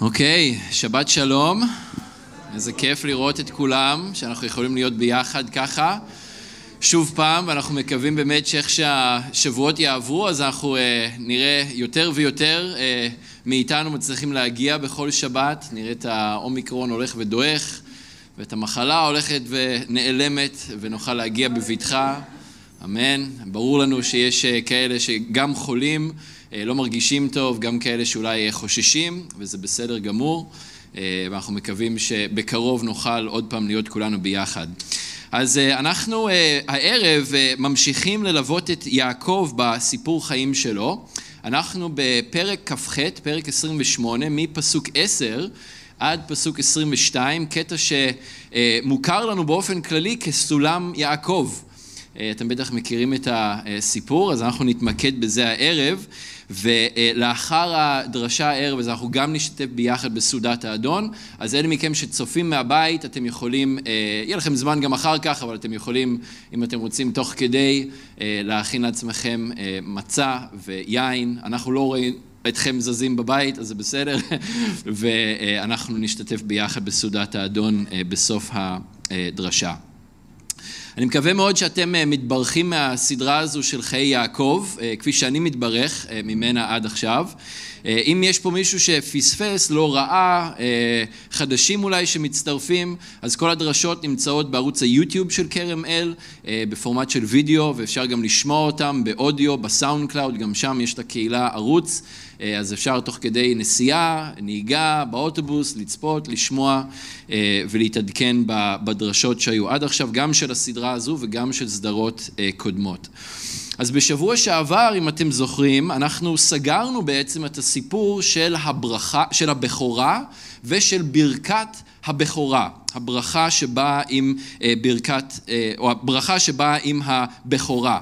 אוקיי, שבת שלום. איזה כיף לראות את כולם, שאנחנו יכולים להיות ביחד ככה. שוב פעם, ואנחנו מקווים באמת שאיך שהשבועות יעברו, אז אנחנו אה, נראה יותר ויותר אה, מאיתנו מצליחים להגיע בכל שבת. נראה את האומיקרון הולך ודועך, ואת המחלה הולכת ונעלמת, ונוכל להגיע בבטחה. אמן. ברור לנו שיש אה, כאלה שגם חולים, לא מרגישים טוב, גם כאלה שאולי אה, חוששים, וזה בסדר גמור, ואנחנו מקווים שבקרוב נוכל עוד פעם להיות כולנו ביחד. אז אנחנו הערב ממשיכים ללוות את יעקב בסיפור חיים שלו. אנחנו בפרק כ"ח, פרק 28, מפסוק 10 עד פסוק 22, קטע שמוכר לנו באופן כללי כסולם יעקב. אה, אתם בטח מכירים את הסיפור, אז אנחנו נתמקד בזה הערב, ולאחר הדרשה הערב, אז אנחנו גם נשתתף ביחד בסעודת האדון. אז אלה מכם שצופים מהבית, אתם יכולים, אה, יהיה לכם זמן גם אחר כך, אבל אתם יכולים, אם אתם רוצים, תוך כדי, אה, להכין לעצמכם מצה ויין. אנחנו לא רואים... אתכם זזים בבית, אז זה בסדר, ואנחנו נשתתף ביחד בסעודת האדון בסוף הדרשה. אני מקווה מאוד שאתם אה, מתברכים מהסדרה הזו של חיי יעקב, אה, כפי שאני מתברך אה, ממנה עד עכשיו. אם יש פה מישהו שפספס, לא ראה, חדשים אולי שמצטרפים, אז כל הדרשות נמצאות בערוץ היוטיוב של כרם אל, בפורמט של וידאו, ואפשר גם לשמוע אותם באודיו, ב SoundCloud, גם שם יש את הקהילה ערוץ. אה, אז אפשר תוך כדי נסיעה, נהיגה, באוטובוס, לצפות, לשמוע אה, ולהתעדכן בדרשות שהיו עד עכשיו, גם של הסדרה הזו וגם של סדרות אה, קודמות. אז בשבוע שעבר, אם אתם זוכרים, אנחנו סגרנו בעצם את הסיפור של הברכה, של הבכורה ושל ברכת הבכורה, הברכה שבאה עם אה, ברכת, אה, או הברכה שבאה עם הבכורה.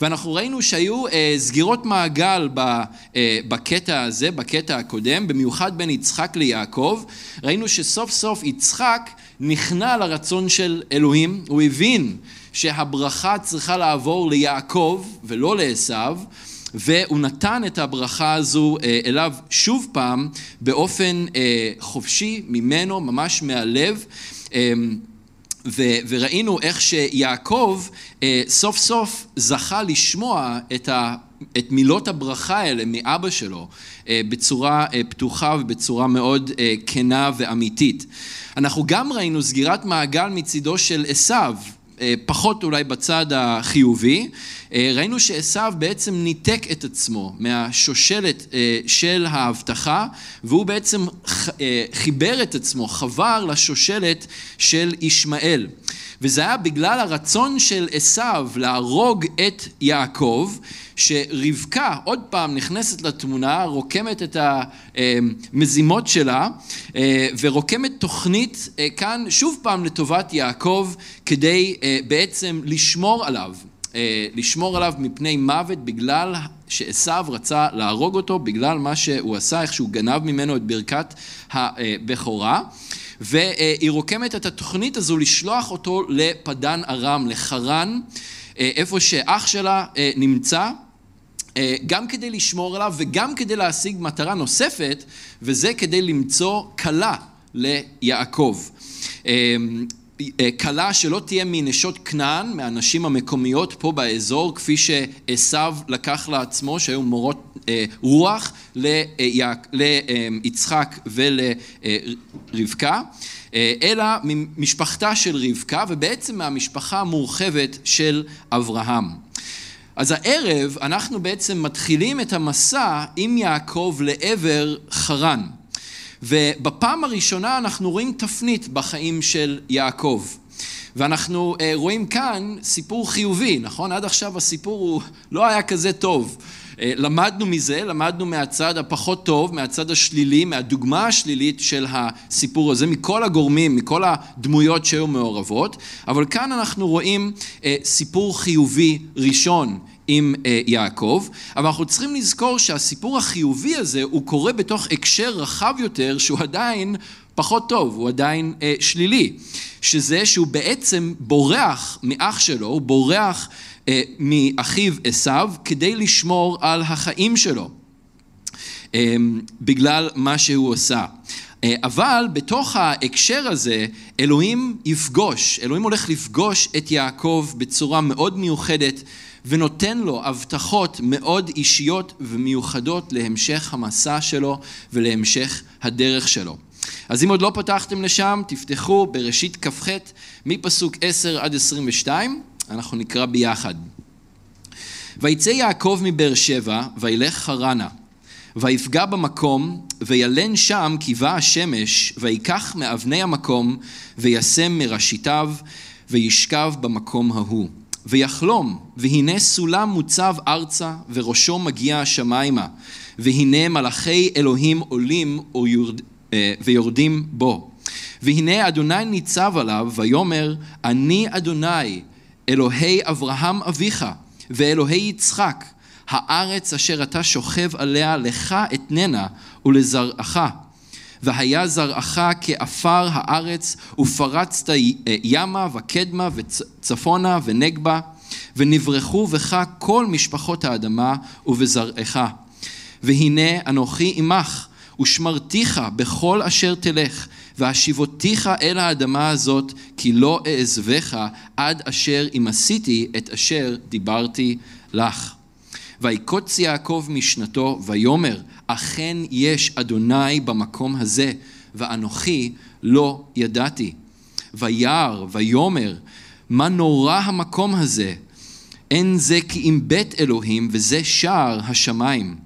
ואנחנו ראינו שהיו אה, סגירות מעגל בקטע הזה, בקטע הקודם, במיוחד בין יצחק ליעקב. ראינו שסוף סוף יצחק נכנע לרצון של אלוהים, הוא הבין שהברכה צריכה לעבור ליעקב ולא לעשו. והוא נתן את הברכה הזו אה, אליו שוב פעם באופן אה, חופשי ממנו, ממש מהלב. אמ, ו- וראינו איך שיעקב אה, סוף סוף זכה לשמוע את, ה- את מילות הברכה האלה מאבא שלו בצורה פתוחה ובצורה מאוד כנה ואמיתית. אנחנו גם ראינו סגירת מעגל מצידו של עשיו, פחות אולי בצד החיובי, אה, ראינו שעשו בעצם ניתק את עצמו מהשושלת אה, של ההבטחה, והוא בעצם אה, חיבר את עצמו, חבר לשושלת של ישמעאל. וזה היה בגלל הרצון של עשו להרוג את יעקב, שרבקה עוד פעם נכנסת לתמונה, רוקמת את המזימות שלה, ורוקמת תוכנית כאן שוב פעם לטובת יעקב, כדי בעצם לשמור עליו. אה, לשמור עליו מפני מוות בגלל שעשו רצה להרוג אותו, בגלל מה שהוא עשה, איך שהוא גנב ממנו את ברכת הבכורה. והיא רוקמת את התוכנית הזו לשלוח אותו לפדן ארם, לחרן, אה, איפה שאח שלה אה, נמצא. גם כדי לשמור עליו וגם כדי להשיג מטרה נוספת, וזה כדי למצוא כלה ליעקב. אה, כלה שלא תהיה מנשות כנען, מהנשים המקומיות פה באזור, כפי שעשו לקח לעצמו, שהיו מורות אה, רוח ליצחק ולרבקה, אה, אלא ממשפחתה של רבקה, ובעצם מהמשפחה המורחבת של אברהם. אז הערב אנחנו בעצם מתחילים את המסע עם יעקב לעבר חרן. ובפעם הראשונה אנחנו רואים תפנית בחיים של יעקב. ואנחנו uh, רואים כאן סיפור חיובי, נכון? עד עכשיו הסיפור הוא לא היה כזה טוב. Uh, למדנו מזה, למדנו מהצד הפחות טוב, מהצד השלילי, מהדוגמה השלילית של הסיפור הזה, מכל הגורמים, מכל הדמויות שהיו מעורבות, אבל כאן אנחנו רואים uh, סיפור חיובי ראשון עם אה, יעקב, אבל אנחנו צריכים לזכור שהסיפור החיובי הזה הוא קורה בתוך הקשר רחב יותר שהוא עדיין פחות טוב, הוא עדיין אה, שלילי, שזה שהוא בעצם בורח מאח שלו, הוא בורח אה, מאחיו עשיו כדי לשמור על החיים שלו. בגלל מה שהוא עושה. אבל בתוך ההקשר הזה, אלוהים יפגוש, אלוהים הולך לפגוש את יעקב בצורה מאוד מיוחדת ונותן לו הבטחות מאוד אישיות ומיוחדות להמשך המסע שלו ולהמשך הדרך שלו. אז אם עוד לא פתחתם לשם, תפתחו בראשית כ"ח מפסוק 10 עד 22, אנחנו נקרא ביחד. ויצא יעקב מבאר שבע, וילך חרנה, ויפגע במקום, וילן שם כי באה השמש, ויקח מאבני המקום, וישם מראשיתיו, וישכב במקום ההוא. ויחלום, והנה סולם מוצב ארצה, וראשו מגיע השמיימה, והנה מלאכי אלוהים עולים אה, ויורדים בו. והנה אדוני ניצב עליו, ויאמר, אני אדוני, אלוהי אברהם אביך, ואלוהי יצחק, הארץ אשר אתה שוכב עליה, לך אתננה ולזרעך. והיה זרעך כעפר הארץ, ופרצת ימה וקדמה וצפונה ונגבה, ונברחו בך כל משפחות האדמה ובזרעך. והנה אנוכי עמך, ושמרתיך בכל אשר תלך, והשיבותיך אל האדמה הזאת, כי לא אעזבך עד אשר אם עשיתי את אשר דיברתי לך. ויקוץ יעקב משנתו, ויאמר, אכן יש אדוני במקום הזה, ואנוכי לא ידעתי. וירא, ויאמר, מה נורא המקום הזה? אין זה כי אם בית אלוהים, וזה שער השמיים.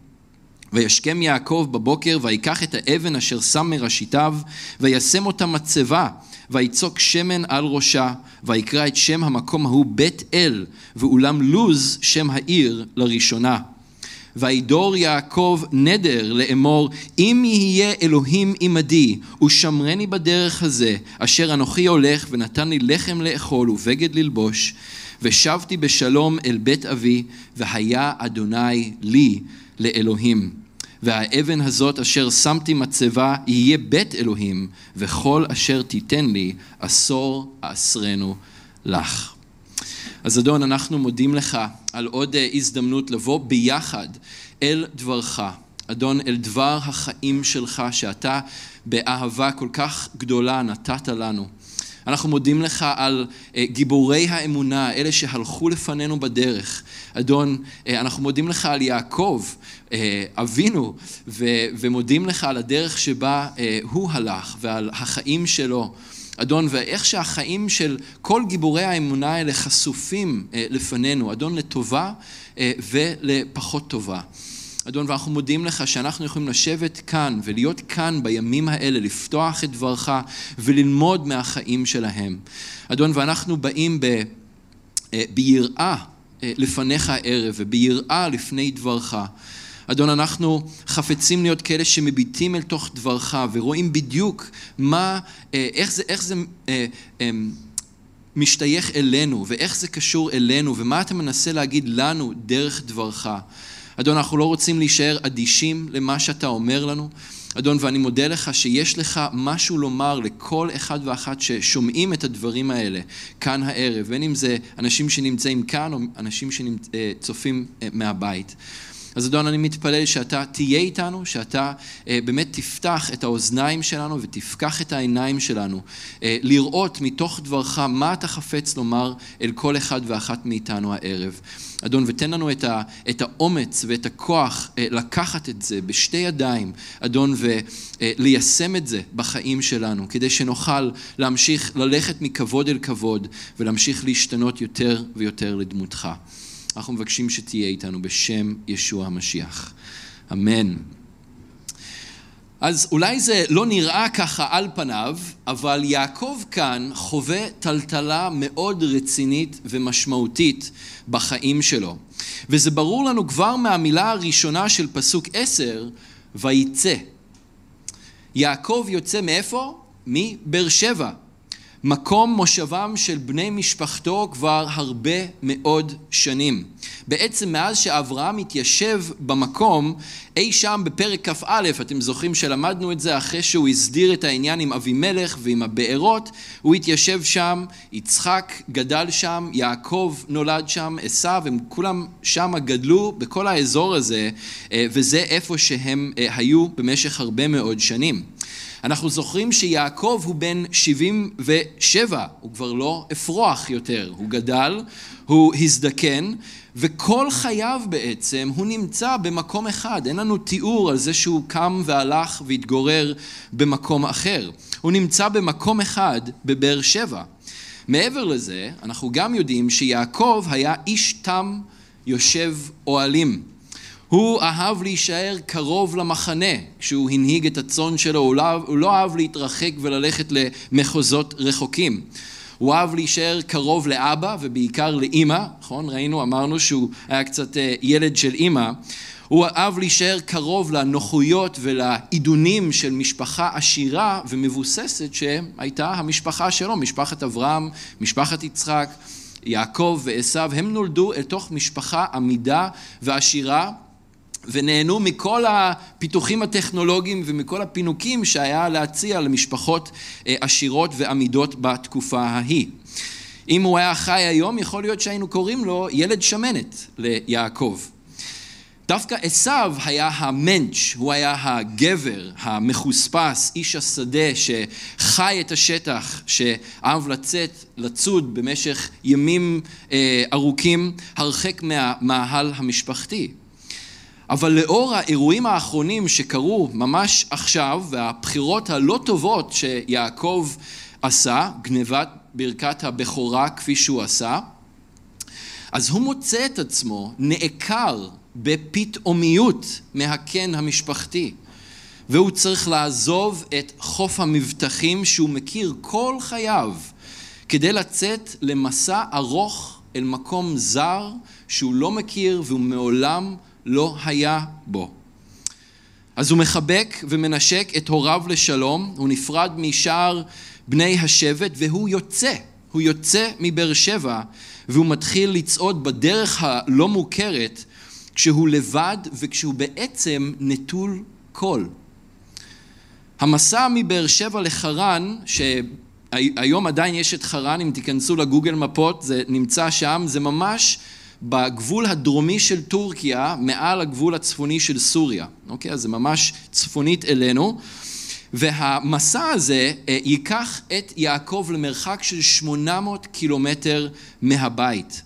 וישכם יעקב בבוקר, ויקח את האבן אשר שם מראשיתיו, וישם אותה מצבה, ויצוק שמן על ראשה, ויקרא את שם המקום ההוא בית אל, ואולם לוז שם העיר לראשונה. וידור יעקב נדר לאמור, אם יהיה אלוהים עמדי, ושמרני בדרך הזה, אשר אנוכי הולך, ונתן לי לחם לאכול ובגד ללבוש, ושבתי בשלום אל בית אבי, והיה אדוני לי לאלוהים. והאבן הזאת אשר שמתי מצבה יהיה בית אלוהים, וכל אשר תיתן לי עשור אעשרנו לך. אז אדון, אנחנו מודים לך על עוד אה, הזדמנות לבוא ביחד אל דברך. אדון, אל דבר החיים שלך, שאתה באהבה כל כך גדולה נתת לנו. אנחנו מודים לך על אה, גיבורי האמונה, אלה שהלכו לפנינו בדרך. אדון, אה, אנחנו מודים לך על יעקב, אבינו, ומודים לך על הדרך שבה הוא הלך ועל החיים שלו. אדון, ואיך שהחיים של כל גיבורי האמונה האלה חשופים אה, לפנינו, אדון, לטובה אה, ולפחות טובה. אדון, ואנחנו מודים לך שאנחנו יכולים לשבת כאן ולהיות כאן בימים האלה, לפתוח את דברך וללמוד מהחיים שלהם. אדון, ואנחנו באים ב, אה, ביראה לפניך הערב וביראה לפני דברך. אדון, אנחנו חפצים להיות כאלה שמביטים אל תוך דברך ורואים בדיוק מה, אה, איך זה, איך זה אה, אה, משתייך אלינו ואיך זה קשור אלינו ומה אתה מנסה להגיד לנו דרך דברך. אדון, אנחנו לא רוצים להישאר אדישים למה שאתה אומר לנו. אדון, ואני מודה לך שיש לך משהו לומר לכל אחד ואחת ששומעים את הדברים האלה כאן הערב, בין אם זה אנשים שנמצאים כאן או אנשים שצופים מהבית. אז אדון, אני מתפלל שאתה תהיה איתנו, שאתה אה, באמת תפתח את האוזניים שלנו ותפקח את העיניים שלנו, אה, לראות מתוך דברך מה אתה חפץ לומר אל כל אחד ואחת מאיתנו הערב. אדון, ותן לנו את, ה, את האומץ ואת הכוח אה, לקחת את זה בשתי ידיים, אדון, וליישם את זה בחיים שלנו, כדי שנוכל להמשיך ללכת מכבוד אל כבוד ולהמשיך להשתנות יותר ויותר לדמותך. אנחנו מבקשים שתהיה איתנו בשם ישוע המשיח. אמן. אז אולי זה לא נראה ככה על פניו, אבל יעקב כאן חווה טלטלה מאוד רצינית ומשמעותית בחיים שלו. וזה ברור לנו כבר מהמילה הראשונה של פסוק עשר, ויצא. יעקב יוצא מאיפה? מבאר שבע. מקום מושבם של בני משפחתו כבר הרבה מאוד שנים. בעצם מאז שאברהם התיישב במקום, אי שם בפרק כ"א, אתם זוכרים שלמדנו את זה אחרי שהוא הסדיר את העניין עם אבימלך ועם הבארות, הוא התיישב שם, יצחק גדל שם, יעקב נולד שם, עשיו, הם כולם שם גדלו בכל האזור הזה, אה, וזה איפה שהם אה, היו במשך הרבה מאוד שנים. אנחנו זוכרים שיעקב הוא בן 77, הוא כבר לא אפרוח יותר, הוא גדל, הוא הזדקן, וכל חייו בעצם הוא נמצא במקום אחד, אין לנו תיאור על זה שהוא קם והלך והתגורר במקום אחר. הוא נמצא במקום אחד בבאר שבע. מעבר לזה, אנחנו גם יודעים שיעקב היה איש תם יושב אוהלים. הוא אהב להישאר קרוב למחנה כשהוא הנהיג את הצאן שלו, הוא לא, הוא לא אהב להתרחק וללכת למחוזות רחוקים. הוא אהב להישאר קרוב לאבא ובעיקר לאימא, נכון? ראינו, אמרנו שהוא היה קצת אה, ילד של אימא. הוא אהב להישאר קרוב לנוחויות ולעידונים של משפחה עשירה ומבוססת שהייתה המשפחה שלו, משפחת אברהם, משפחת יצחק, יעקב ועשו, הם נולדו אל תוך משפחה עמידה ועשירה ונהנו מכל הפיתוחים הטכנולוגיים ומכל הפינוקים שהיה להציע למשפחות אה, עשירות ועמידות בתקופה ההיא. אם הוא היה חי היום, יכול להיות שהיינו קוראים לו ילד שמנת ליעקב. דווקא עשיו היה המנץ', הוא היה הגבר המחוספס, איש השדה שחי את השטח, שאהב לצאת, לצוד במשך ימים אה, ארוכים הרחק מהמאהל המשפחתי. אבל לאור האירועים האחרונים שקרו ממש עכשיו והבחירות הלא טובות שיעקב עשה, גנבת ברכת הבכורה כפי שהוא עשה, אז הוא מוצא את עצמו נעקר בפתאומיות מהקן המשפחתי. והוא צריך לעזוב את חוף המבטחים שהוא מכיר כל חייו כדי לצאת למסע ארוך אל מקום זר שהוא לא מכיר והוא מעולם לא היה בו. אז הוא מחבק ומנשק את הוריו לשלום, הוא נפרד משאר בני השבט והוא יוצא, הוא יוצא מבאר שבע והוא מתחיל לצעוד בדרך הלא מוכרת כשהוא לבד וכשהוא בעצם נטול קול. המסע מבאר שבע לחרן, שהיום עדיין יש את חרן, אם תיכנסו לגוגל מפות, זה נמצא שם, זה ממש בגבול הדרומי של טורקיה, מעל הגבול הצפוני של סוריה. אוקיי? אז זה ממש צפונית אלינו. והמסע הזה אה, ייקח את יעקב למרחק של 800 קילומטר מהבית.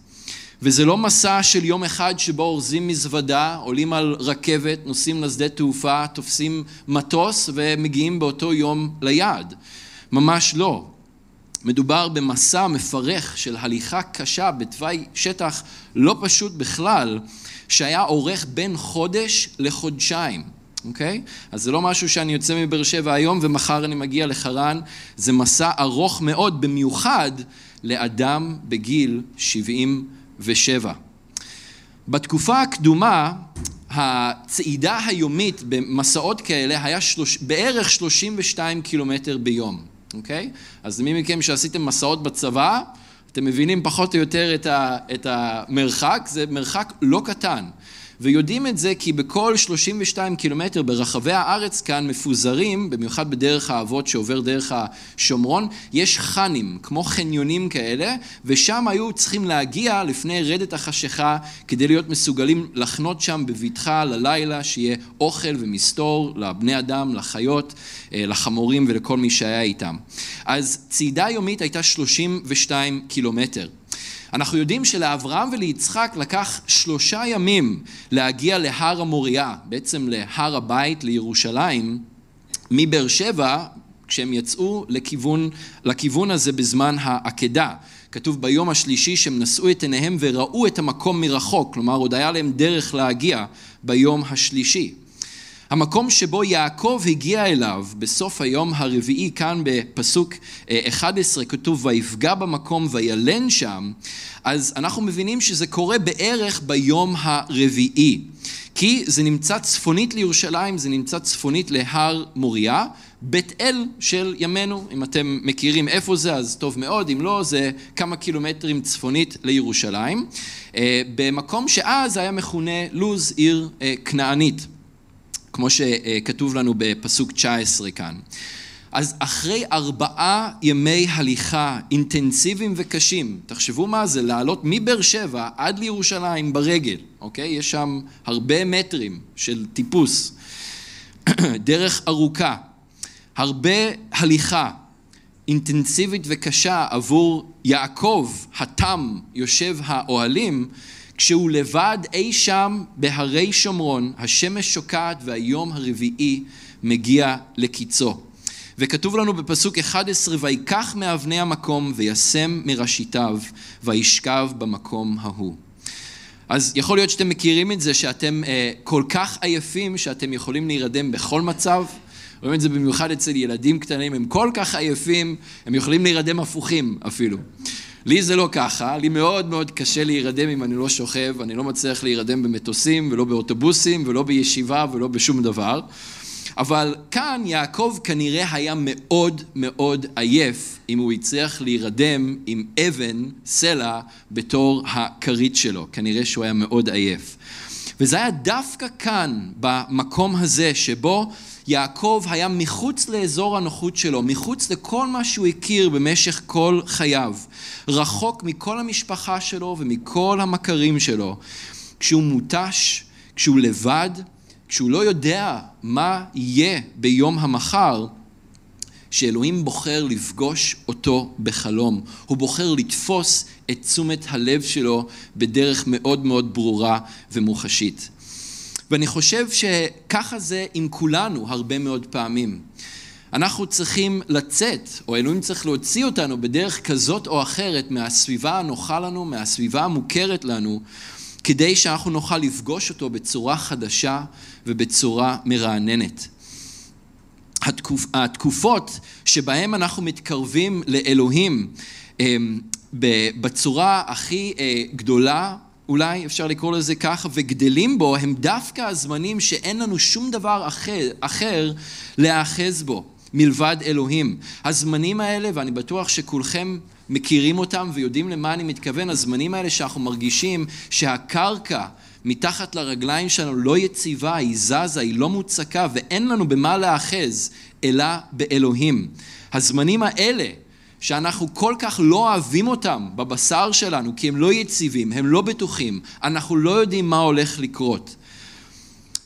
וזה לא מסע של יום אחד שבו אורזים מזוודה, עולים על רכבת, נוסעים לשדה תעופה, תופסים מטוס ומגיעים באותו יום ליעד. ממש לא. מדובר במסע מפרך של הליכה קשה בתוואי שטח לא פשוט בכלל, שהיה אורך בין חודש לחודשיים, אוקיי? אז זה לא משהו שאני יוצא מבאר שבע היום ומחר אני מגיע לחרן, זה מסע ארוך מאוד, במיוחד לאדם בגיל 77. בתקופה הקדומה, הצעידה היומית במסעות כאלה היה שלוש, בערך 32 קילומטר ביום. אוקיי? אז מי מכם שעשיתם מסעות בצבא, אתם מבינים פחות או יותר את, ה, את המרחק, זה מרחק לא קטן. ויודעים את זה כי בכל 32 קילומטר ברחבי הארץ כאן מפוזרים, במיוחד בדרך האבות שעובר דרך השומרון, יש חנים, כמו חניונים כאלה, ושם היו צריכים להגיע לפני רדת החשיכה כדי להיות מסוגלים לחנות שם בבטחה ללילה, שיהיה אוכל ומסתור לבני אדם, לחיות, אה, לחמורים ולכל מי שהיה איתם. אז צעידה יומית הייתה 32 קילומטר. אנחנו יודעים שלאברהם וליצחק לקח שלושה ימים להגיע להר המוריה, בעצם להר הבית לירושלים, מבאר שבע, כשהם יצאו לכיוון, לכיוון הזה בזמן העקדה. כתוב ביום השלישי שהם נשאו את עיניהם וראו את המקום מרחוק, כלומר עוד היה להם דרך להגיע ביום השלישי. המקום שבו יעקב הגיע אליו בסוף היום הרביעי, כאן בפסוק 11 אה, כתוב ויפגע במקום וילן שם, אז אנחנו מבינים שזה קורה בערך ביום הרביעי. כי זה נמצא צפונית לירושלים, זה נמצא צפונית להר מוריה, בית אל של ימינו, אם אתם מכירים איפה זה אז טוב מאוד, אם לא זה כמה קילומטרים צפונית לירושלים, אה, במקום שאז היה מכונה לוז עיר אה, כנענית, כמו שכתוב לנו בפסוק 19 כאן. אז אחרי ארבעה ימי הליכה אינטנסיביים וקשים, תחשבו מה זה, לעלות מבאר שבע עד לירושלים ברגל, אוקיי? יש שם הרבה מטרים של טיפוס, דרך ארוכה, הרבה הליכה אינטנסיבית וקשה עבור יעקב, התם, יושב האוהלים, כשהוא לבד אי שם בהרי שומרון, השמש שוקעת והיום הרביעי מגיע לקיצו. וכתוב לנו בפסוק 11, ויקח מאבני המקום וישם מראשיתיו וישכב במקום ההוא. אז יכול להיות שאתם מכירים את זה שאתם אה, כל כך עייפים שאתם יכולים להירדם בכל מצב. רואים את זה במיוחד אצל ילדים קטנים, הם כל כך עייפים, הם יכולים להירדם הפוכים אפילו. לי זה לא ככה, לי מאוד מאוד קשה להירדם אם אני לא שוכב, אני לא מצליח להירדם במטוסים ולא באוטובוסים ולא בישיבה ולא בשום דבר. אבל כאן יעקב כנראה היה מאוד מאוד עייף אם הוא הצליח להירדם עם אבן, סלע, בתור הכרית שלו. כנראה שהוא היה מאוד עייף. וזה היה דווקא כאן, במקום הזה, שבו יעקב היה מחוץ לאזור הנוחות שלו, מחוץ לכל מה שהוא הכיר במשך כל חייו, רחוק מכל המשפחה שלו ומכל המכרים שלו, כשהוא מותש, כשהוא לבד, כשהוא לא יודע מה יהיה ביום המחר, שאלוהים בוחר לפגוש אותו בחלום. הוא בוחר לתפוס את תשומת הלב שלו בדרך מאוד מאוד ברורה ומוחשית. ואני חושב שככה זה עם כולנו הרבה מאוד פעמים. אנחנו צריכים לצאת, או אלוהים צריך להוציא אותנו בדרך כזאת או אחרת מהסביבה הנוחה לנו, מהסביבה המוכרת לנו, כדי שאנחנו נוכל לפגוש אותו בצורה חדשה ובצורה מרעננת. התקופ, התקופות שבהן אנחנו מתקרבים לאלוהים בצורה הכי אה, גדולה, אולי אפשר לקרוא לזה ככה, וגדלים בו, הם דווקא הזמנים שאין לנו שום דבר אחר, אחר להאחז בו. מלבד אלוהים. הזמנים האלה, ואני בטוח שכולכם מכירים אותם ויודעים למה אני מתכוון, הזמנים האלה שאנחנו מרגישים שהקרקע מתחת לרגליים שלנו לא יציבה, היא זזה, היא לא מוצקה, ואין לנו במה להאחז, אלא באלוהים. הזמנים האלה, שאנחנו כל כך לא אוהבים אותם בבשר שלנו, כי הם לא יציבים, הם לא בטוחים, אנחנו לא יודעים מה הולך לקרות.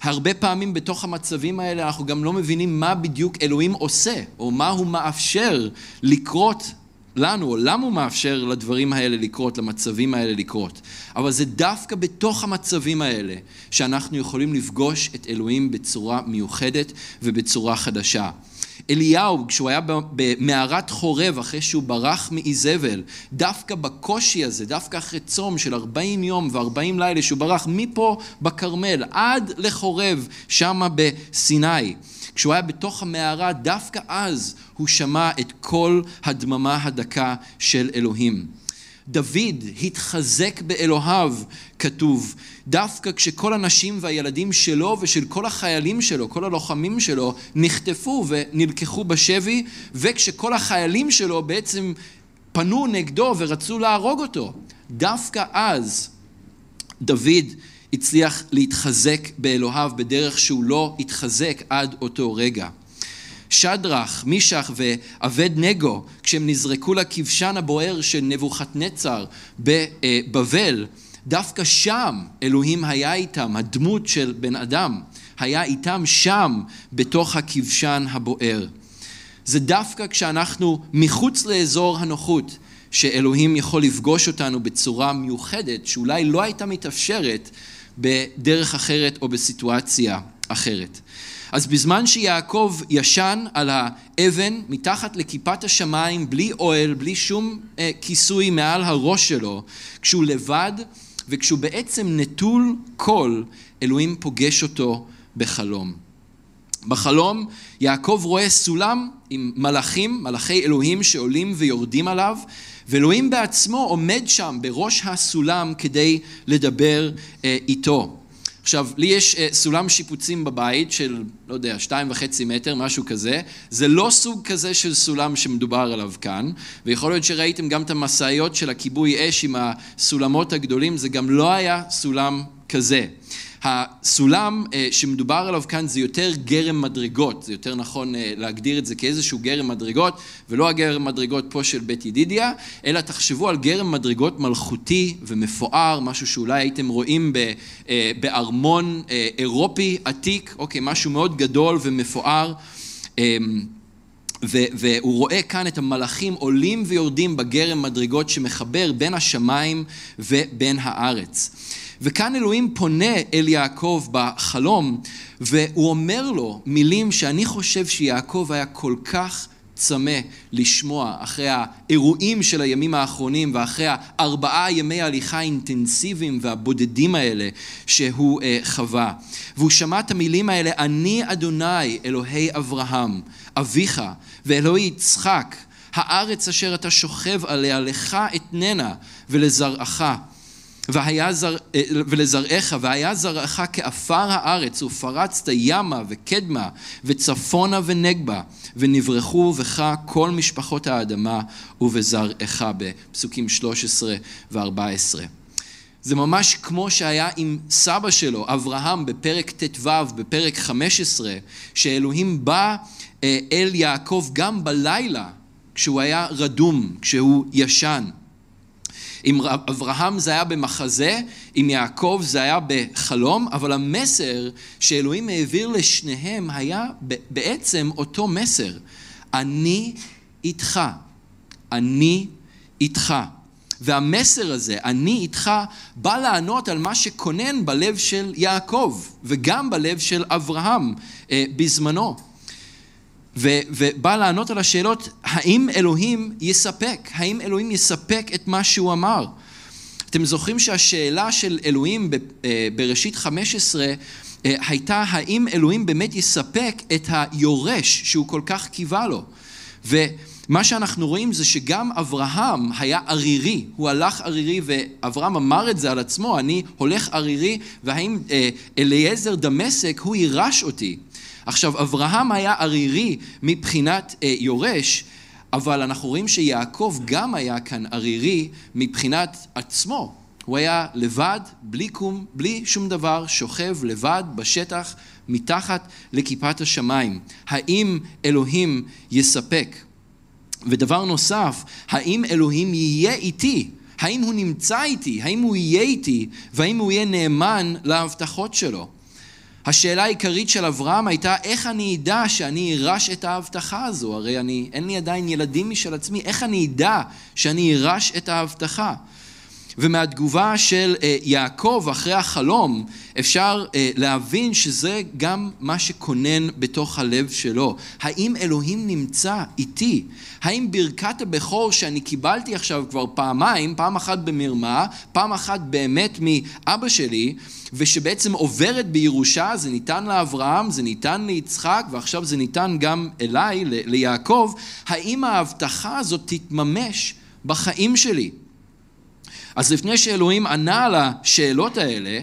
הרבה פעמים בתוך המצבים האלה אנחנו גם לא מבינים מה בדיוק אלוהים עושה, או מה הוא מאפשר לקרות לנו, או למה הוא מאפשר לדברים האלה לקרות, למצבים האלה לקרות. אבל זה דווקא בתוך המצבים האלה שאנחנו יכולים לפגוש את אלוהים בצורה מיוחדת ובצורה חדשה. אליהו, כשהוא היה במערת חורב, אחרי שהוא ברח מאיזבל, דווקא בקושי הזה, דווקא אחרי צום של 40 יום ו-40 לילה, שהוא ברח מפה בכרמל עד לחורב, שמה בסיני. כשהוא היה בתוך המערה, דווקא אז הוא שמע את כל הדממה הדקה של אלוהים. דוד התחזק באלוהיו, כתוב, דווקא כשכל הנשים והילדים שלו ושל כל החיילים שלו, כל הלוחמים שלו, נחטפו ונלקחו בשבי, וכשכל החיילים שלו בעצם פנו נגדו ורצו להרוג אותו. דווקא אז דוד הצליח להתחזק באלוהיו בדרך שהוא לא התחזק עד אותו רגע. שדרך, מישך ועבד נגו, כשהם נזרקו לכבשן הבוער של נבוכדנצר בבבל, דווקא שם אלוהים היה איתם, הדמות של בן אדם, היה איתם שם בתוך הכבשן הבוער. זה דווקא כשאנחנו מחוץ לאזור הנוחות, שאלוהים יכול לפגוש אותנו בצורה מיוחדת, שאולי לא הייתה מתאפשרת בדרך אחרת או בסיטואציה אחרת. אז בזמן שיעקב ישן על האבן מתחת לכיפת השמיים, בלי אוהל, בלי שום אה, כיסוי מעל הראש שלו, כשהוא לבד וכשהוא בעצם נטול קול, אלוהים פוגש אותו בחלום. בחלום יעקב רואה סולם עם מלאכים, מלאכי אלוהים שעולים ויורדים עליו, ואלוהים בעצמו עומד שם בראש הסולם כדי לדבר אה, איתו. עכשיו, לי יש אה, סולם שיפוצים בבית של, לא יודע, שתיים וחצי מטר, משהו כזה. זה לא סוג כזה של סולם שמדובר עליו כאן, ויכול להיות שראיתם גם את המשאיות של הכיבוי אש עם הסולמות הגדולים, זה גם לא היה סולם כזה. הסולם אה, שמדובר עליו כאן זה יותר גרם מדרגות, זה יותר נכון אה, להגדיר את זה כאיזשהו גרם מדרגות, ולא הגרם מדרגות פה של בית ידידיה, אלא תחשבו על גרם מדרגות מלכותי ומפואר, משהו שאולי הייתם רואים אה, בארמון אירופי עתיק, אוקיי, משהו מאוד גדול ומפואר. והוא רואה כאן את המלאכים עולים ויורדים בגרם מדרגות שמחבר בין השמיים ובין הארץ. וכאן אלוהים פונה אל יעקב בחלום, והוא אומר לו מילים שאני חושב שיעקב היה כל כך צמא לשמוע אחרי האירועים של הימים האחרונים ואחרי הארבעה ימי הליכה האינטנסיביים והבודדים האלה שהוא uh, חווה. והוא שמע את המילים האלה, אני אדוני אלוהי אברהם, אביך, ואלוהי יצחק, הארץ אשר אתה שוכב עליה, לך אתננה ולזרעך. והיה זר, אה, ולזרעך, והיה זרעך כעפר הארץ, ופרצת ימה וקדמה, וצפונה ונגבה, ונברחו בך כל משפחות האדמה ובזרעך, בפסוקים 13 ו-14. זה ממש כמו שהיה עם סבא שלו, אברהם, בפרק ט"ו, בפרק 15, שאלוהים בא אה, אל יעקב גם בלילה, כשהוא היה רדום, כשהוא ישן. עם אברהם זה היה במחזה, עם יעקב זה היה בחלום, אבל המסר שאלוהים העביר לשניהם היה בעצם אותו מסר. אני איתך. אני איתך. והמסר הזה, אני איתך, בא לענות על מה שכונן בלב של יעקב, וגם בלב של אברהם אה, בזמנו. ו, ובא לענות על השאלות, האם אלוהים יספק? האם אלוהים יספק את מה שהוא אמר? אתם זוכרים שהשאלה של אלוהים אה, בראשית 15 אה, הייתה האם אלוהים באמת יספק את היורש שהוא כל כך קיווה לו? ומה שאנחנו רואים זה שגם אברהם היה ערירי, הוא הלך ערירי ואברהם אמר את זה על עצמו, אני הולך ערירי והאם אה, אליעזר דמשק הוא יירש אותי? עכשיו, אברהם היה ערירי מבחינת אה, יורש, אבל אנחנו רואים שיעקב גם היה כאן ערירי מבחינת עצמו. הוא היה לבד, בלי קום, בלי שום דבר, שוכב לבד בשטח, מתחת לכיפת השמיים. האם אלוהים יספק? ודבר נוסף, האם אלוהים יהיה איתי? האם הוא נמצא איתי? האם הוא יהיה איתי? והאם הוא יהיה נאמן להבטחות שלו? השאלה העיקרית של אברהם הייתה איך אני אדע שאני אירש את ההבטחה הזו? הרי אני, אין לי עדיין ילדים משל עצמי, איך אני אדע שאני אירש את ההבטחה? ומהתגובה של אה, יעקב אחרי החלום אפשר אה, להבין שזה גם מה שכונן בתוך הלב שלו. האם אלוהים נמצא איתי? האם ברכת הבכור שאני קיבלתי עכשיו כבר פעמיים, פעם אחת במרמה, פעם אחת באמת מאבא שלי, ושבעצם עוברת בירושה, זה ניתן לאברהם, זה ניתן ליצחק, ועכשיו זה ניתן גם אליי, ליעקב, האם ההבטחה הזאת תתממש בחיים שלי? אז לפני שאלוהים ענה על השאלות האלה,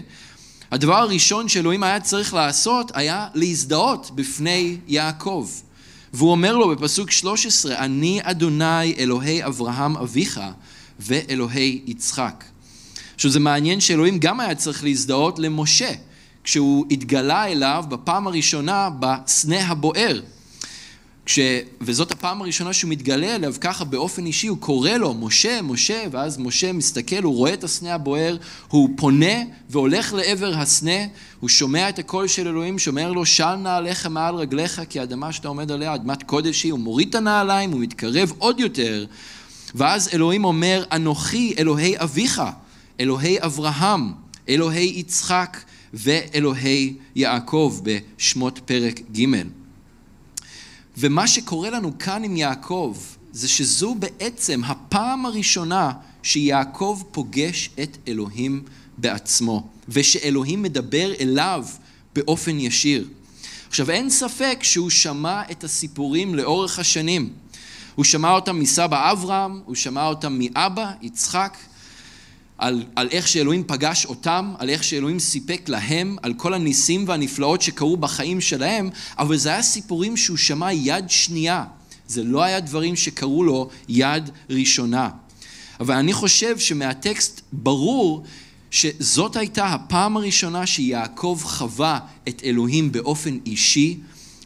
הדבר הראשון שאלוהים היה צריך לעשות היה להזדהות בפני יעקב. והוא אומר לו בפסוק 13, אני אדוני אלוהי אברהם אביך ואלוהי יצחק. עכשיו זה מעניין שאלוהים גם היה צריך להזדהות למשה, כשהוא התגלה אליו בפעם הראשונה בסנה הבוער. כש... וזאת הפעם הראשונה שהוא מתגלה אליו ככה באופן אישי, הוא קורא לו, משה, משה, ואז משה מסתכל, הוא רואה את הסנה הבוער, הוא פונה והולך לעבר הסנה, הוא שומע את הקול של אלוהים, שאומר לו, של נעליך מעל רגליך, כי האדמה שאתה עומד עליה, אדמת קודש היא, הוא מוריד את הנעליים, הוא מתקרב עוד יותר, ואז אלוהים אומר, אנוכי אלוהי אביך, אלוהי אברהם, אלוהי יצחק ואלוהי יעקב, בשמות פרק ג'. ומה שקורה לנו כאן עם יעקב, זה שזו בעצם הפעם הראשונה שיעקב פוגש את אלוהים בעצמו, ושאלוהים מדבר אליו באופן ישיר. עכשיו, אין ספק שהוא שמע את הסיפורים לאורך השנים. הוא שמע אותם מסבא אברהם, הוא שמע אותם מאבא, יצחק, על, על איך שאלוהים פגש אותם, על איך שאלוהים סיפק להם, על כל הניסים והנפלאות שקרו בחיים שלהם, אבל זה היה סיפורים שהוא שמע יד שנייה. זה לא היה דברים שקרו לו יד ראשונה. אבל אני חושב שמהטקסט ברור שזאת הייתה הפעם הראשונה שיעקב חווה את אלוהים באופן אישי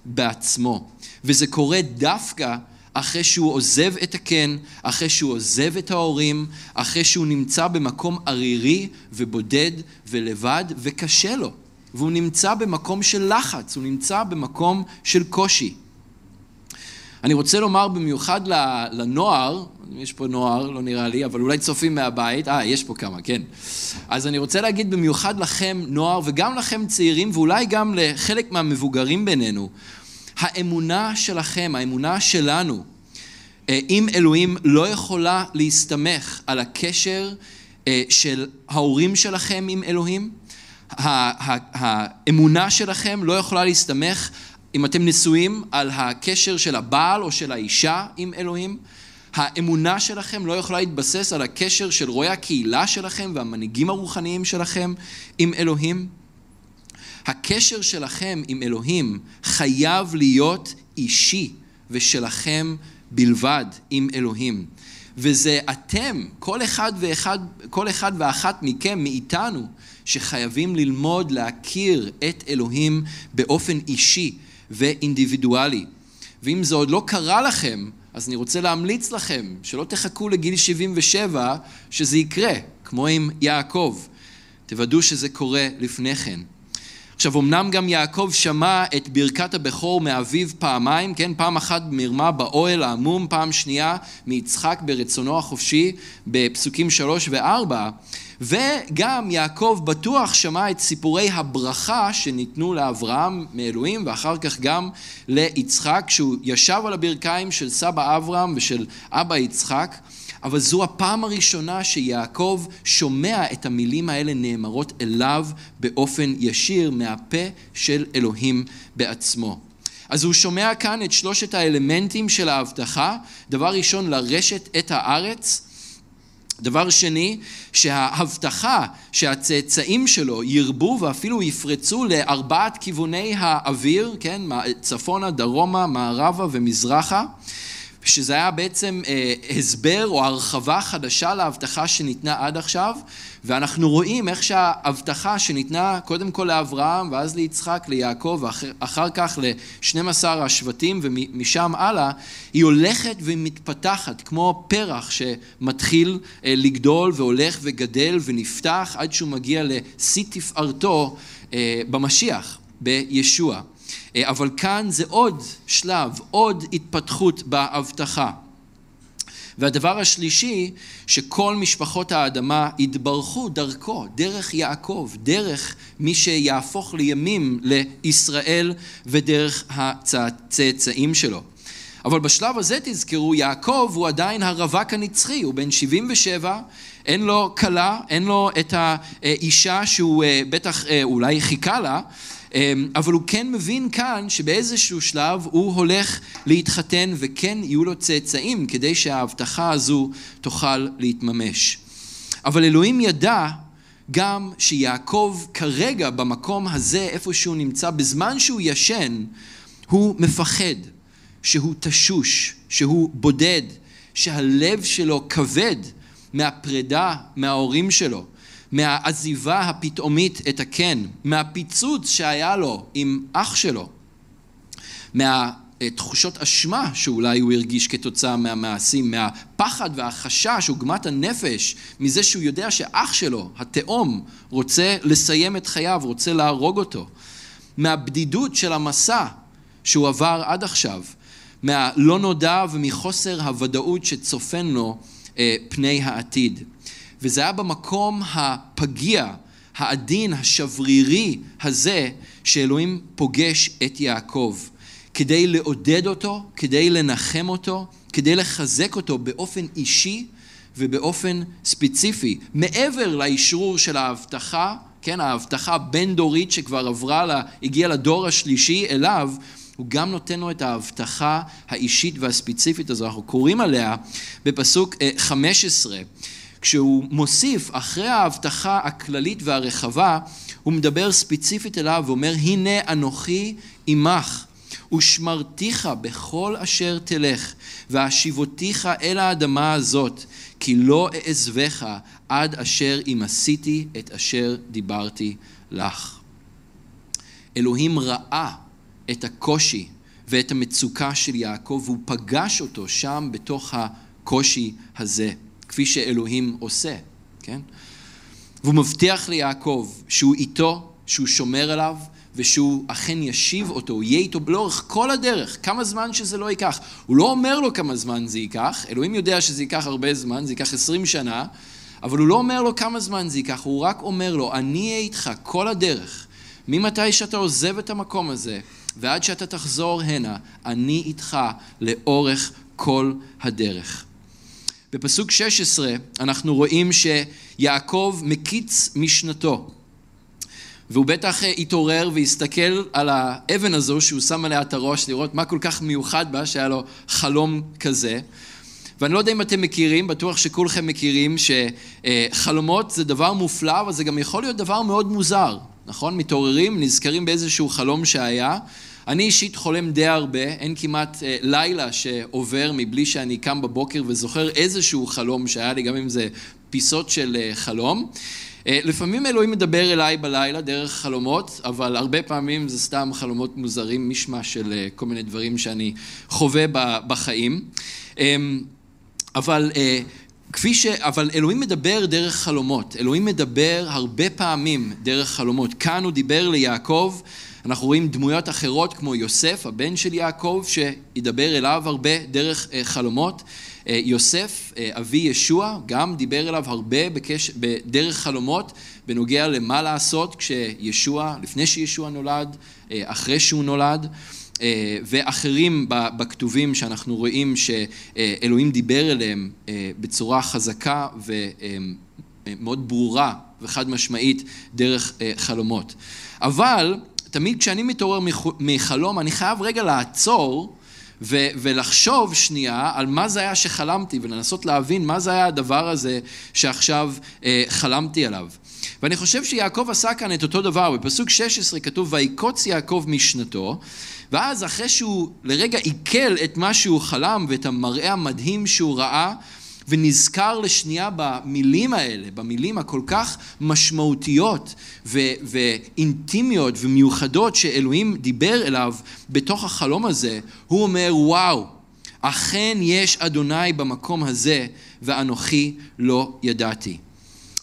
בעצמו. וזה קורה דווקא אחרי שהוא עוזב את הקן, אחרי שהוא עוזב את ההורים, אחרי שהוא נמצא במקום ערירי ובודד ולבד וקשה לו. והוא נמצא במקום של לחץ, הוא נמצא במקום של קושי. אני רוצה לומר במיוחד לנוער, יש פה נוער, לא נראה לי, אבל אולי צופים מהבית, אה, יש פה כמה, כן. אז אני רוצה להגיד במיוחד לכם, נוער, וגם לכם צעירים, ואולי גם לחלק מהמבוגרים בינינו, האמונה שלכם, האמונה שלנו, אה, עם אלוהים לא יכולה להסתמך על הקשר אה, של ההורים שלכם עם אלוהים. האמונה שלכם לא יכולה להסתמך, אם אתם נשואים, על הקשר של הבעל או של האישה עם אלוהים. האמונה שלכם לא יכולה להתבסס על הקשר של רואי הקהילה שלכם והמנהיגים הרוחניים שלכם עם אלוהים. הקשר שלכם עם אלוהים חייב להיות אישי ושלכם בלבד עם אלוהים. וזה אתם, כל אחד ואחד, כל אחד ואחת מכם, מאיתנו, שחייבים ללמוד להכיר את אלוהים באופן אישי ואינדיבידואלי. ואם זה עוד לא קרה לכם, אז אני רוצה להמליץ לכם שלא תחכו לגיל 77 שזה יקרה, כמו עם יעקב. תוודאו שזה קורה לפני כן. עכשיו, אמנם גם יעקב שמע את ברכת הבכור מאביו פעמיים, כן? פעם אחת מרמה באוהל העמום, פעם שנייה מיצחק ברצונו החופשי בפסוקים שלוש וארבע, וגם יעקב בטוח שמע את סיפורי הברכה שניתנו לאברהם מאלוהים, ואחר כך גם ליצחק, כשהוא ישב על הברכיים של סבא אברהם ושל אבא יצחק. אבל זו הפעם הראשונה שיעקב שומע את המילים האלה נאמרות אליו באופן ישיר מהפה של אלוהים בעצמו. אז הוא שומע כאן את שלושת האלמנטים של ההבטחה. דבר ראשון, לרשת את הארץ. דבר שני, שההבטחה שהצאצאים שלו ירבו ואפילו יפרצו לארבעת כיווני האוויר, כן, צפונה, דרומה, מערבה ומזרחה. שזה היה בעצם אה, הסבר או הרחבה חדשה להבטחה שניתנה עד עכשיו, ואנחנו רואים איך שההבטחה שניתנה קודם כל לאברהם ואז ליצחק, ליעקב ואחר כך ל-12 השבטים ומשם הלאה, היא הולכת ומתפתחת כמו פרח שמתחיל אה, לגדול והולך וגדל ונפתח עד שהוא מגיע לשיא תפארתו אה, במשיח, בישוע. אה, אבל כאן זה עוד שלב, עוד התפתחות בהבטחה. והדבר השלישי, שכל משפחות האדמה יתברכו דרכו, דרך יעקב, דרך מי שיהפוך לימים לישראל ודרך הצאצאים שלו. אבל בשלב הזה תזכרו, יעקב הוא עדיין הרווק הנצחי, הוא בן 77, אין לו כלה, אין לו את האישה שהוא אה, בטח אה, אולי חיכה לה, אבל הוא כן מבין כאן שבאיזשהו שלב הוא הולך להתחתן וכן יהיו לו צאצאים כדי שההבטחה הזו תוכל להתממש. אבל אלוהים ידע גם שיעקב כרגע במקום הזה, איפה שהוא נמצא, בזמן שהוא ישן, הוא מפחד, שהוא תשוש, שהוא בודד, שהלב שלו כבד מהפרידה מההורים שלו. מהעזיבה הפתאומית את הקן, מהפיצוץ שהיה לו עם אח שלו, מהתחושות אשמה שאולי הוא הרגיש כתוצאה מהמעשים, מהפחד והחשש, עוגמת הנפש, מזה שהוא יודע שאח שלו, התאום, רוצה לסיים את חייו, רוצה להרוג אותו, מהבדידות של המסע שהוא עבר עד עכשיו, מהלא נודע ומחוסר הוודאות שצופן לו אה, פני העתיד. וזה היה במקום הפגיע, העדין, השברירי הזה, שאלוהים פוגש את יעקב, כדי לעודד אותו, כדי לנחם אותו, כדי לחזק אותו באופן אישי ובאופן ספציפי, מעבר לאשרור של ההבטחה כן, ההבטחה הבין-דורית שכבר עברה, לה, הגיעה לדור השלישי אליו, הוא גם נותן לו את ההבטחה האישית והספציפית הזו. אנחנו קוראים עליה בפסוק 15, אה, כשהוא מוסיף, אחרי ההבטחה הכללית והרחבה, הוא מדבר ספציפית אליו ואומר, הנה אנוכי עמך. ושמרתיך בכל אשר תלך, והשיבותיך אל האדמה הזאת, כי לא אעזבך עד אשר אם עשיתי את אשר דיברתי לך. אלוהים ראה את הקושי ואת המצוקה של יעקב, והוא פגש אותו שם בתוך הקושי הזה, כפי שאלוהים עושה, כן? והוא מבטיח ליעקב שהוא איתו, שהוא שומר עליו, ושהוא אכן ישיב אותו, הוא יהיה איתו לאורך כל הדרך, כמה זמן שזה לא ייקח. הוא לא אומר לו כמה זמן זה ייקח, אלוהים יודע שזה ייקח הרבה זמן, זה ייקח עשרים שנה, אבל הוא לא אומר לו כמה זמן זה ייקח, הוא רק אומר לו, אני אהיה איתך כל הדרך. ממתי שאתה עוזב את המקום הזה, ועד שאתה תחזור הנה, אני איתך לאורך כל הדרך. בפסוק 16 אנחנו רואים שיעקב מקיץ משנתו. והוא בטח התעורר והסתכל על האבן הזו שהוא שם עליה את הראש לראות מה כל כך מיוחד בה שהיה לו חלום כזה. ואני לא יודע אם אתם מכירים, בטוח שכולכם מכירים שחלומות זה דבר מופלא, אבל זה גם יכול להיות דבר מאוד מוזר, נכון? מתעוררים, נזכרים באיזשהו חלום שהיה. אני אישית חולם די הרבה, אין כמעט אה, לילה שעובר מבלי שאני קם בבוקר וזוכר איזשהו חלום שהיה לי, גם אם זה פיסות של אה, חלום. אה, לפעמים אלוהים מדבר אליי בלילה דרך חלומות, אבל הרבה פעמים זה סתם חלומות מוזרים, משמע של אה, כל מיני דברים שאני חווה בחיים. אמ, אבל אה, כפי ש... אבל אלוהים מדבר דרך חלומות, אלוהים מדבר הרבה פעמים דרך חלומות. כאן הוא דיבר ליעקב, אנחנו רואים דמויות אחרות כמו יוסף, הבן של יעקב, שידבר אליו הרבה דרך חלומות. אה, יוסף, אה, אבי ישוע, גם דיבר אליו הרבה בקש... בדרך חלומות בנוגע למה לעשות כשישוע, לפני שישוע נולד, אה, אחרי שהוא נולד. ואחרים בכתובים שאנחנו רואים שאלוהים דיבר אליהם בצורה חזקה ומאוד ברורה וחד משמעית דרך חלומות. אבל תמיד כשאני מתעורר מחלום אני חייב רגע לעצור ו- ולחשוב שנייה על מה זה היה שחלמתי, ולנסות להבין מה זה היה הדבר הזה שעכשיו אה, חלמתי עליו. ואני חושב שיעקב עשה כאן את אותו דבר, בפסוק 16 כתוב, ויקוץ יעקב משנתו, ואז אחרי שהוא לרגע עיכל את מה שהוא חלם ואת המראה המדהים שהוא ראה, ונזכר לשנייה במילים האלה, במילים הכל כך משמעותיות ו- ואינטימיות ומיוחדות שאלוהים דיבר אליו בתוך החלום הזה, הוא אומר, וואו, אכן יש אדוני במקום הזה, ואנוכי לא ידעתי.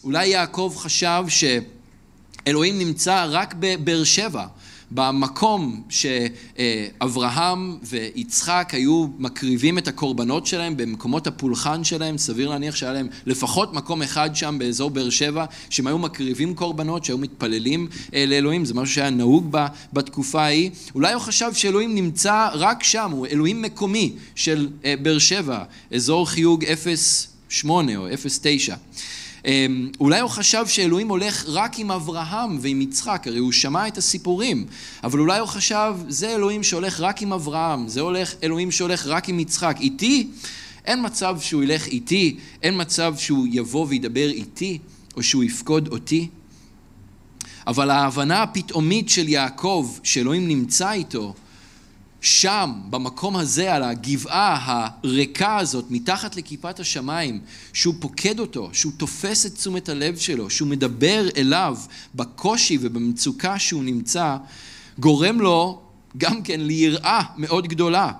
אולי יעקב חשב שאלוהים נמצא רק בבאר שבע, במקום שאברהם ויצחק היו מקריבים את הקורבנות שלהם במקומות הפולחן שלהם, סביר להניח שהיה להם לפחות מקום אחד שם באזור באר שבע, שהם היו מקריבים קורבנות, שהיו מתפללים אה, לאלוהים, זה משהו שהיה נהוג בתקופה ההיא. אולי הוא חשב שאלוהים נמצא רק שם, הוא אלוהים מקומי של אה, באר שבע, אזור חיוג 08 או 09. אמ, אולי הוא חשב שאלוהים הולך רק עם אברהם ועם יצחק, הרי הוא שמע את הסיפורים, אבל אולי הוא חשב, זה אלוהים שהולך רק עם אברהם, זה הולך, אלוהים שהולך רק עם יצחק. איתי, אין מצב שהוא ילך איתי, אין מצב שהוא יבוא וידבר איתי, או שהוא יפקוד אותי. אבל ההבנה הפתאומית של יעקב, שאלוהים נמצא איתו, שם, במקום הזה, על הגבעה הריקה הזאת, מתחת לכיפת השמיים, שהוא פוקד אותו, שהוא תופס את תשומת הלב שלו, שהוא מדבר אליו בקושי ובמצוקה שהוא נמצא, גורם לו גם כן ליראה מאוד גדולה.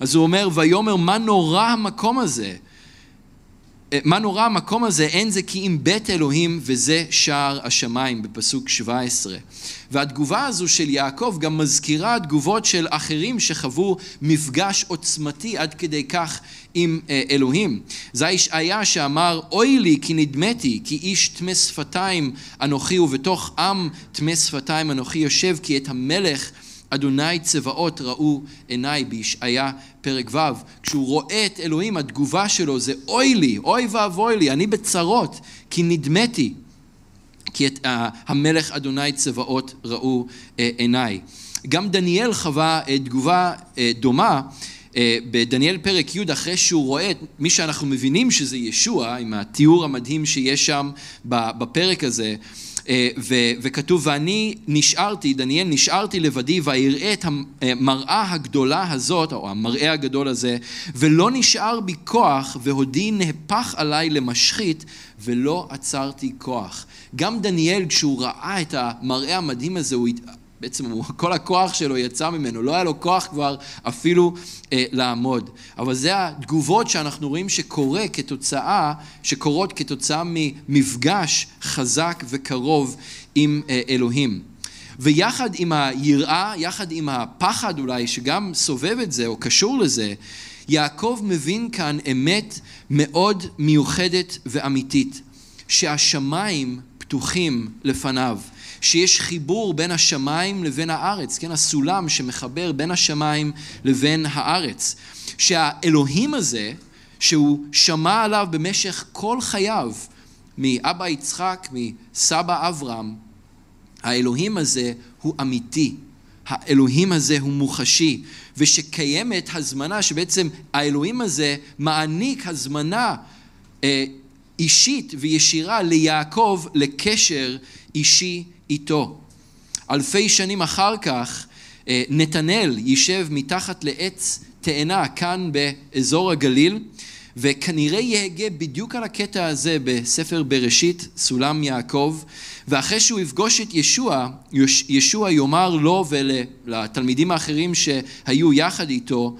אז הוא אומר, ויאמר מה נורא המקום הזה? מה נורא המקום הזה? אין זה כי אם בית אלוהים וזה שער השמיים בפסוק 17. והתגובה הזו של יעקב גם מזכירה תגובות של אחרים שחוו מפגש עוצמתי עד כדי כך עם אה, אלוהים. זה ישעיה שאמר, אוי לי כי נדמתי, כי איש טמא שפתיים אנוכי ובתוך עם טמא שפתיים אנוכי יושב, כי את המלך אדוני צבאות ראו עיניי בישעיה פרק ו', כשהוא רואה את אלוהים, התגובה שלו זה אוי לי, אוי ואבוי לי, אני בצרות, כי נדמתי. כי את המלך אדוני צבאות ראו עיניי. גם דניאל חווה תגובה דומה בדניאל פרק י' אחרי שהוא רואה את מי שאנחנו מבינים שזה ישוע עם התיאור המדהים שיש שם בפרק הזה אה, וכתוב, ואני נשארתי, דניאל, נשארתי לבדי ואראה את המראה הגדולה הזאת, או המראה הגדול הזה, ולא נשאר בי כוח, והודי נהפך עליי למשחית, ולא עצרתי כוח. גם דניאל, כשהוא ראה את המראה המדהים הזה, הוא בעצם כל הכוח שלו יצא ממנו, לא היה לו כוח כבר אפילו אה, לעמוד. אבל זה התגובות שאנחנו רואים שקורה כתוצאה, שקורות כתוצאה ממפגש חזק וקרוב עם אה, אלוהים. ויחד עם היראה, יחד עם הפחד אולי, שגם סובב את זה או קשור לזה, יעקב מבין כאן אמת מאוד מיוחדת ואמיתית, שהשמיים פתוחים לפניו. שיש חיבור בין השמיים לבין הארץ, כן, הסולם שמחבר בין השמיים לבין הארץ. שהאלוהים הזה, שהוא שמע עליו במשך כל חייו, מאבא יצחק, מסבא אברהם, האלוהים הזה הוא אמיתי. האלוהים הזה הוא מוחשי, ושקיימת הזמנה, שבעצם האלוהים הזה מעניק הזמנה אה, אישית וישירה ליעקב לקשר אישי איתו. אלפי שנים אחר כך אה, נתנאל יישב מתחת לעץ תאנה כאן באזור הגליל וכנראה יהגה בדיוק על הקטע הזה בספר בראשית, סולם יעקב, ואחרי שהוא יפגוש את ישוע, ישוע יאמר לו ולתלמידים האחרים שהיו יחד איתו,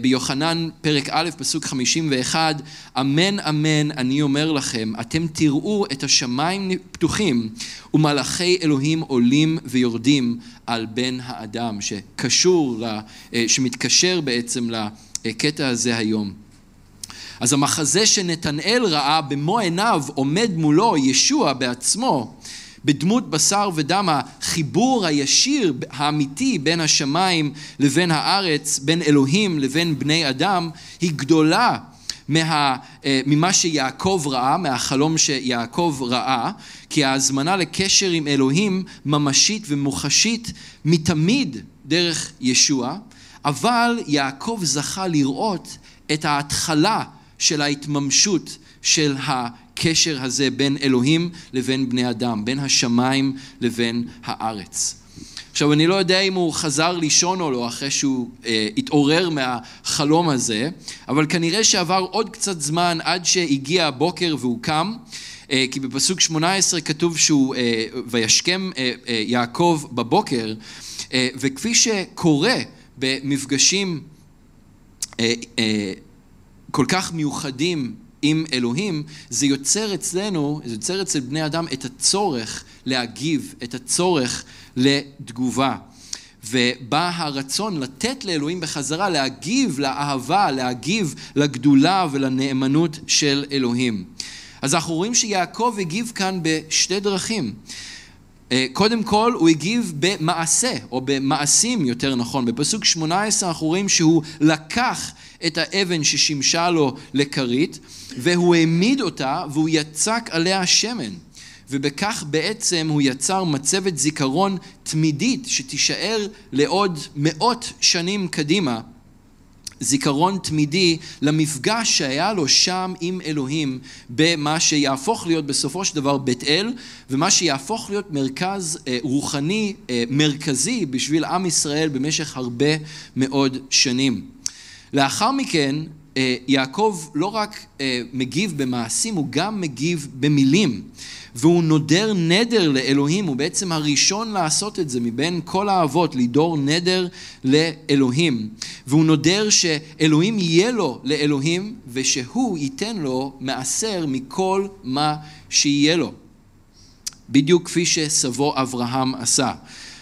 ביוחנן פרק א' פסוק 51 אמן אמן אני אומר לכם אתם תראו את השמיים פתוחים ומלאכי אלוהים עולים ויורדים על בן האדם שקשור, אה, שמתקשר בעצם לקטע הזה היום. אז המחזה שנתנאל ראה במו עיניו עומד מולו ישוע בעצמו בדמות בשר ודם, החיבור הישיר, האמיתי בין השמיים לבין הארץ, בין אלוהים לבין בני אדם, היא גדולה מה, אה, ממה שיעקב ראה, מהחלום שיעקב ראה, כי ההזמנה לקשר עם אלוהים ממשית ומוחשית מתמיד דרך ישוע, אבל יעקב זכה לראות את ההתחלה של ההתממשות של הקשר הזה בין אלוהים לבין בני אדם, בין השמיים לבין הארץ. עכשיו, אני לא יודע אם הוא חזר לישון או לא אחרי שהוא אה, התעורר מהחלום הזה, אבל כנראה שעבר עוד קצת זמן עד שהגיע הבוקר והוא קם, אה, כי בפסוק 18 כתוב שהוא אה, וישכם אה, אה, יעקב בבוקר, אה, וכפי שקורה במפגשים אה, אה, כל כך מיוחדים עם אלוהים, זה יוצר אצלנו, זה יוצר אצל בני אדם את הצורך להגיב, את הצורך לתגובה. ובא הרצון לתת לאלוהים בחזרה, להגיב לאהבה, להגיב לגדולה ולנאמנות של אלוהים. אז אנחנו רואים שיעקב הגיב כאן בשתי דרכים. אה, קודם כל הוא הגיב במעשה, או במעשים יותר נכון. בפסוק 18 אנחנו רואים שהוא לקח את האבן ששימשה לו לכרית, והוא העמיד אותה והוא יצק עליה שמן. ובכך בעצם הוא יצר מצבת זיכרון תמידית שתישאר לעוד מאות שנים קדימה. זיכרון תמידי למפגש שהיה לו שם עם אלוהים במה שיהפוך להיות בסופו של דבר בית אל ומה שיהפוך להיות מרכז אה, רוחני אה, מרכזי בשביל עם ישראל במשך הרבה מאוד שנים. לאחר מכן אה, יעקב לא רק אה, מגיב במעשים, הוא גם מגיב במילים. והוא נודר נדר לאלוהים, הוא בעצם הראשון לעשות את זה מבין כל האבות, לידור נדר לאלוהים. והוא נודר שאלוהים יהיה לו לאלוהים, ושהוא ייתן לו מעשר מכל מה שיהיה לו. בדיוק כפי שסבו אברהם עשה.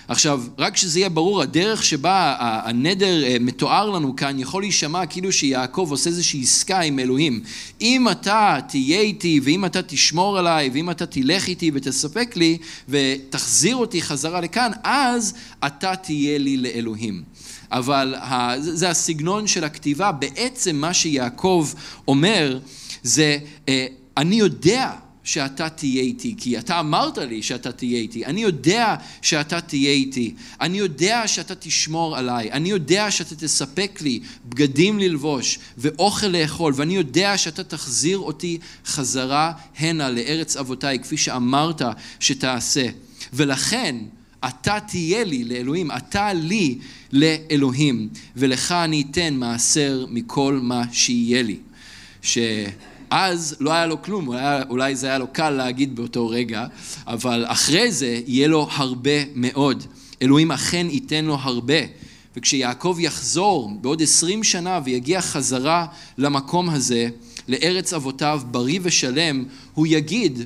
עכשיו, רק שזה יהיה ברור, הדרך שבה הנדר אה, מתואר לנו כאן יכול להישמע כאילו שיעקב עושה איזושהי עסקה עם אלוהים. אם אתה תהיה איתי, ואם אתה תשמור עליי, ואם אתה תלך איתי ותספק לי, ותחזיר אותי חזרה לכאן, אז אתה תהיה לי לאלוהים. אבל זה הסגנון של הכתיבה, בעצם מה שיעקב אומר זה, אה, אני יודע שאתה תהיה איתי, כי אתה אמרת לי שאתה תהיה איתי. אני יודע שאתה תהיה איתי. אני יודע שאתה תשמור עליי. אני יודע שאתה תספק לי בגדים ללבוש ואוכל לאכול, ואני יודע שאתה תחזיר אותי חזרה הנה לארץ אבותיי, כפי שאמרת שתעשה. ולכן אתה תהיה לי לאלוהים, אתה לי לאלוהים, ולך אני אתן מעשר מכל מה שיהיה לי. שאז לא היה לו כלום, היה, אולי זה היה לו קל להגיד באותו רגע, אבל אחרי זה יהיה לו הרבה מאוד. אלוהים אכן ייתן לו הרבה. וכשיעקב יחזור בעוד עשרים שנה ויגיע חזרה למקום הזה, לארץ אבותיו בריא ושלם, הוא יגיד,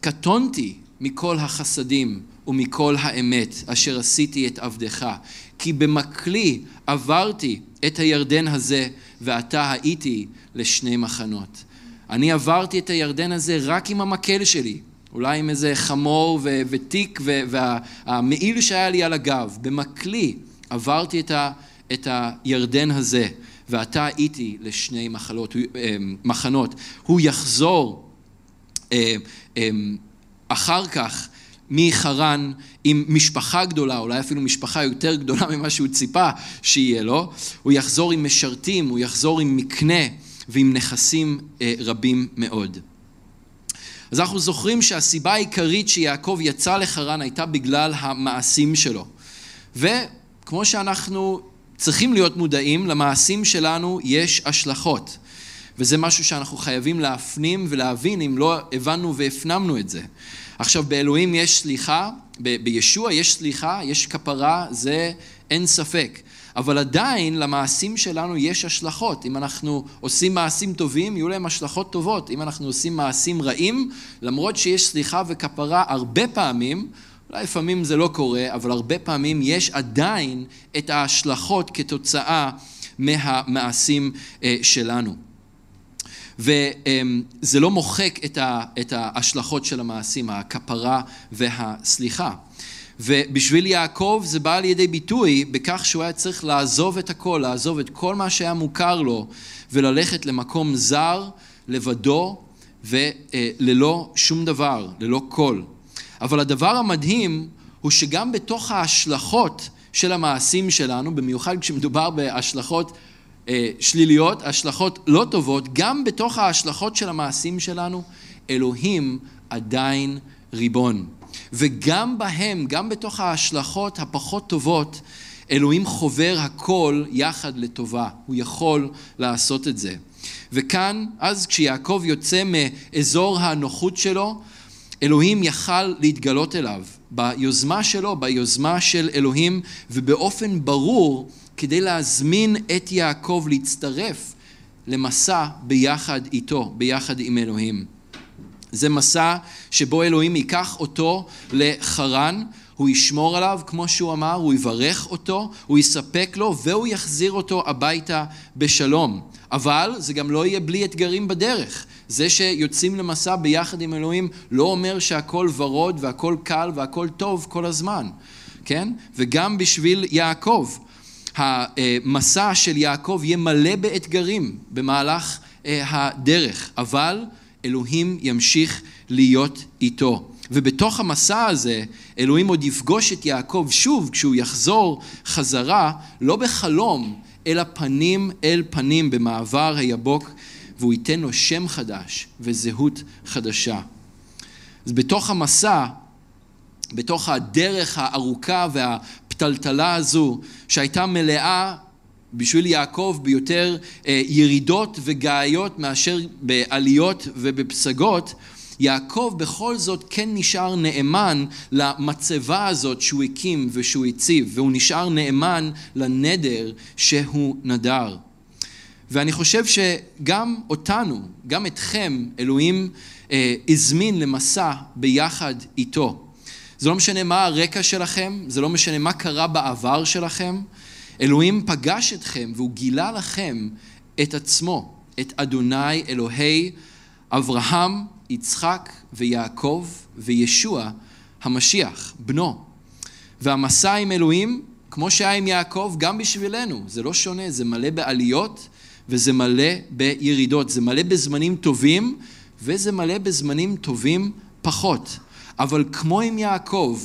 קטונתי מכל החסדים ומכל האמת אשר עשיתי את עבדך, כי במקלי עברתי את הירדן הזה, ועתה הייתי לשני מחנות. אני עברתי את הירדן הזה רק עם המקל שלי, אולי עם איזה חמור ו- ותיק והמעיל שהיה לי על הגב. במקלי עברתי את, ה- את הירדן הזה, ועתה הייתי לשני מחלות, אה, מחנות. הוא יחזור אה, אה, אחר כך מחרן עם משפחה גדולה, אולי אפילו משפחה יותר גדולה ממה שהוא ציפה שיהיה לו, הוא יחזור עם משרתים, הוא יחזור עם מקנה ועם נכסים אה, רבים מאוד. אז אנחנו זוכרים שהסיבה העיקרית שיעקב יצא לחרן הייתה בגלל המעשים שלו. וכמו שאנחנו צריכים להיות מודעים, למעשים שלנו יש השלכות. וזה משהו שאנחנו חייבים להפנים ולהבין אם לא הבנו והפנמנו את זה. עכשיו, באלוהים יש סליחה, ב- בישוע יש סליחה, יש כפרה, זה אין ספק. אבל עדיין למעשים שלנו יש השלכות. אם אנחנו עושים מעשים טובים, יהיו להם השלכות טובות. אם אנחנו עושים מעשים רעים, למרות שיש סליחה וכפרה הרבה פעמים, אולי לפעמים זה לא קורה, אבל הרבה פעמים יש עדיין את ההשלכות כתוצאה מהמעשים אה, שלנו. וזה לא מוחק את ההשלכות של המעשים, הכפרה והסליחה. ובשביל יעקב זה בא לידי ביטוי בכך שהוא היה צריך לעזוב את הכל, לעזוב את כל מה שהיה מוכר לו וללכת למקום זר, לבדו וללא שום דבר, ללא כל. אבל הדבר המדהים הוא שגם בתוך ההשלכות של המעשים שלנו, במיוחד כשמדובר בהשלכות אה, שליליות, השלכות לא טובות, גם בתוך ההשלכות של המעשים שלנו, אלוהים עדיין ריבון. וגם בהם, גם בתוך ההשלכות הפחות טובות, אלוהים חובר הכל יחד לטובה. הוא יכול לעשות את זה. וכאן, אז כשיעקב יוצא מאזור הנוחות שלו, אלוהים יכל להתגלות אליו ביוזמה שלו, ביוזמה של אלוהים, ובאופן ברור כדי להזמין את יעקב להצטרף למסע ביחד איתו, ביחד עם אלוהים. זה מסע שבו אלוהים ייקח אותו לחרן, הוא ישמור עליו, כמו שהוא אמר, הוא יברך אותו, הוא יספק לו והוא יחזיר אותו הביתה בשלום. אבל זה גם לא יהיה בלי אתגרים בדרך. זה שיוצאים למסע ביחד עם אלוהים לא אומר שהכל ורוד והכל קל והכל טוב כל הזמן, כן? וגם בשביל יעקב, המסע של יעקב יהיה מלא באתגרים במהלך אה, הדרך, אבל אלוהים ימשיך להיות איתו. ובתוך המסע הזה, אלוהים עוד יפגוש את יעקב שוב כשהוא יחזור חזרה, לא בחלום, אלא פנים אל פנים במעבר היבוק, והוא ייתן לו שם חדש וזהות חדשה. אז בתוך המסע, בתוך הדרך הארוכה וה... הפתלתלה הזו, שהייתה מלאה בשביל יעקב ביותר אה, ירידות וגאיות מאשר בעליות ובפסגות, יעקב בכל זאת כן נשאר נאמן למצבה הזאת שהוא הקים ושהוא הציב, והוא נשאר נאמן לנדר שהוא נדר. ואני חושב שגם אותנו, גם אתכם, אלוהים אה, הזמין למסע ביחד איתו. זה לא משנה מה הרקע שלכם, זה לא משנה מה קרה בעבר שלכם. אלוהים פגש אתכם והוא גילה לכם את עצמו, את אדוני אלוהי אברהם, יצחק ויעקב וישוע המשיח, בנו. והמסע עם אלוהים, כמו שהיה עם יעקב, גם בשבילנו, זה לא שונה, זה מלא בעליות וזה מלא בירידות, זה מלא בזמנים טובים וזה מלא בזמנים טובים פחות. אבל כמו עם יעקב,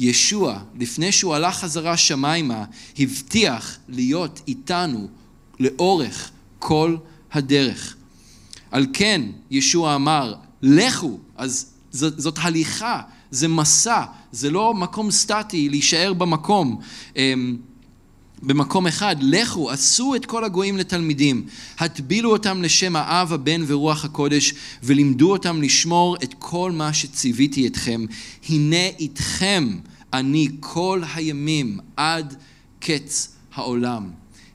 ישוע, לפני שהוא הלך חזרה שמיימה, הבטיח להיות איתנו לאורך כל הדרך. על כן, ישוע אמר, לכו, אז זאת, זאת הליכה, זה מסע, זה לא מקום סטטי להישאר במקום. אמ, במקום אחד, לכו, עשו את כל הגויים לתלמידים, הטבילו אותם לשם האב, הבן ורוח הקודש, ולימדו אותם לשמור את כל מה שציוויתי אתכם. הנה איתכם אני כל הימים עד קץ העולם.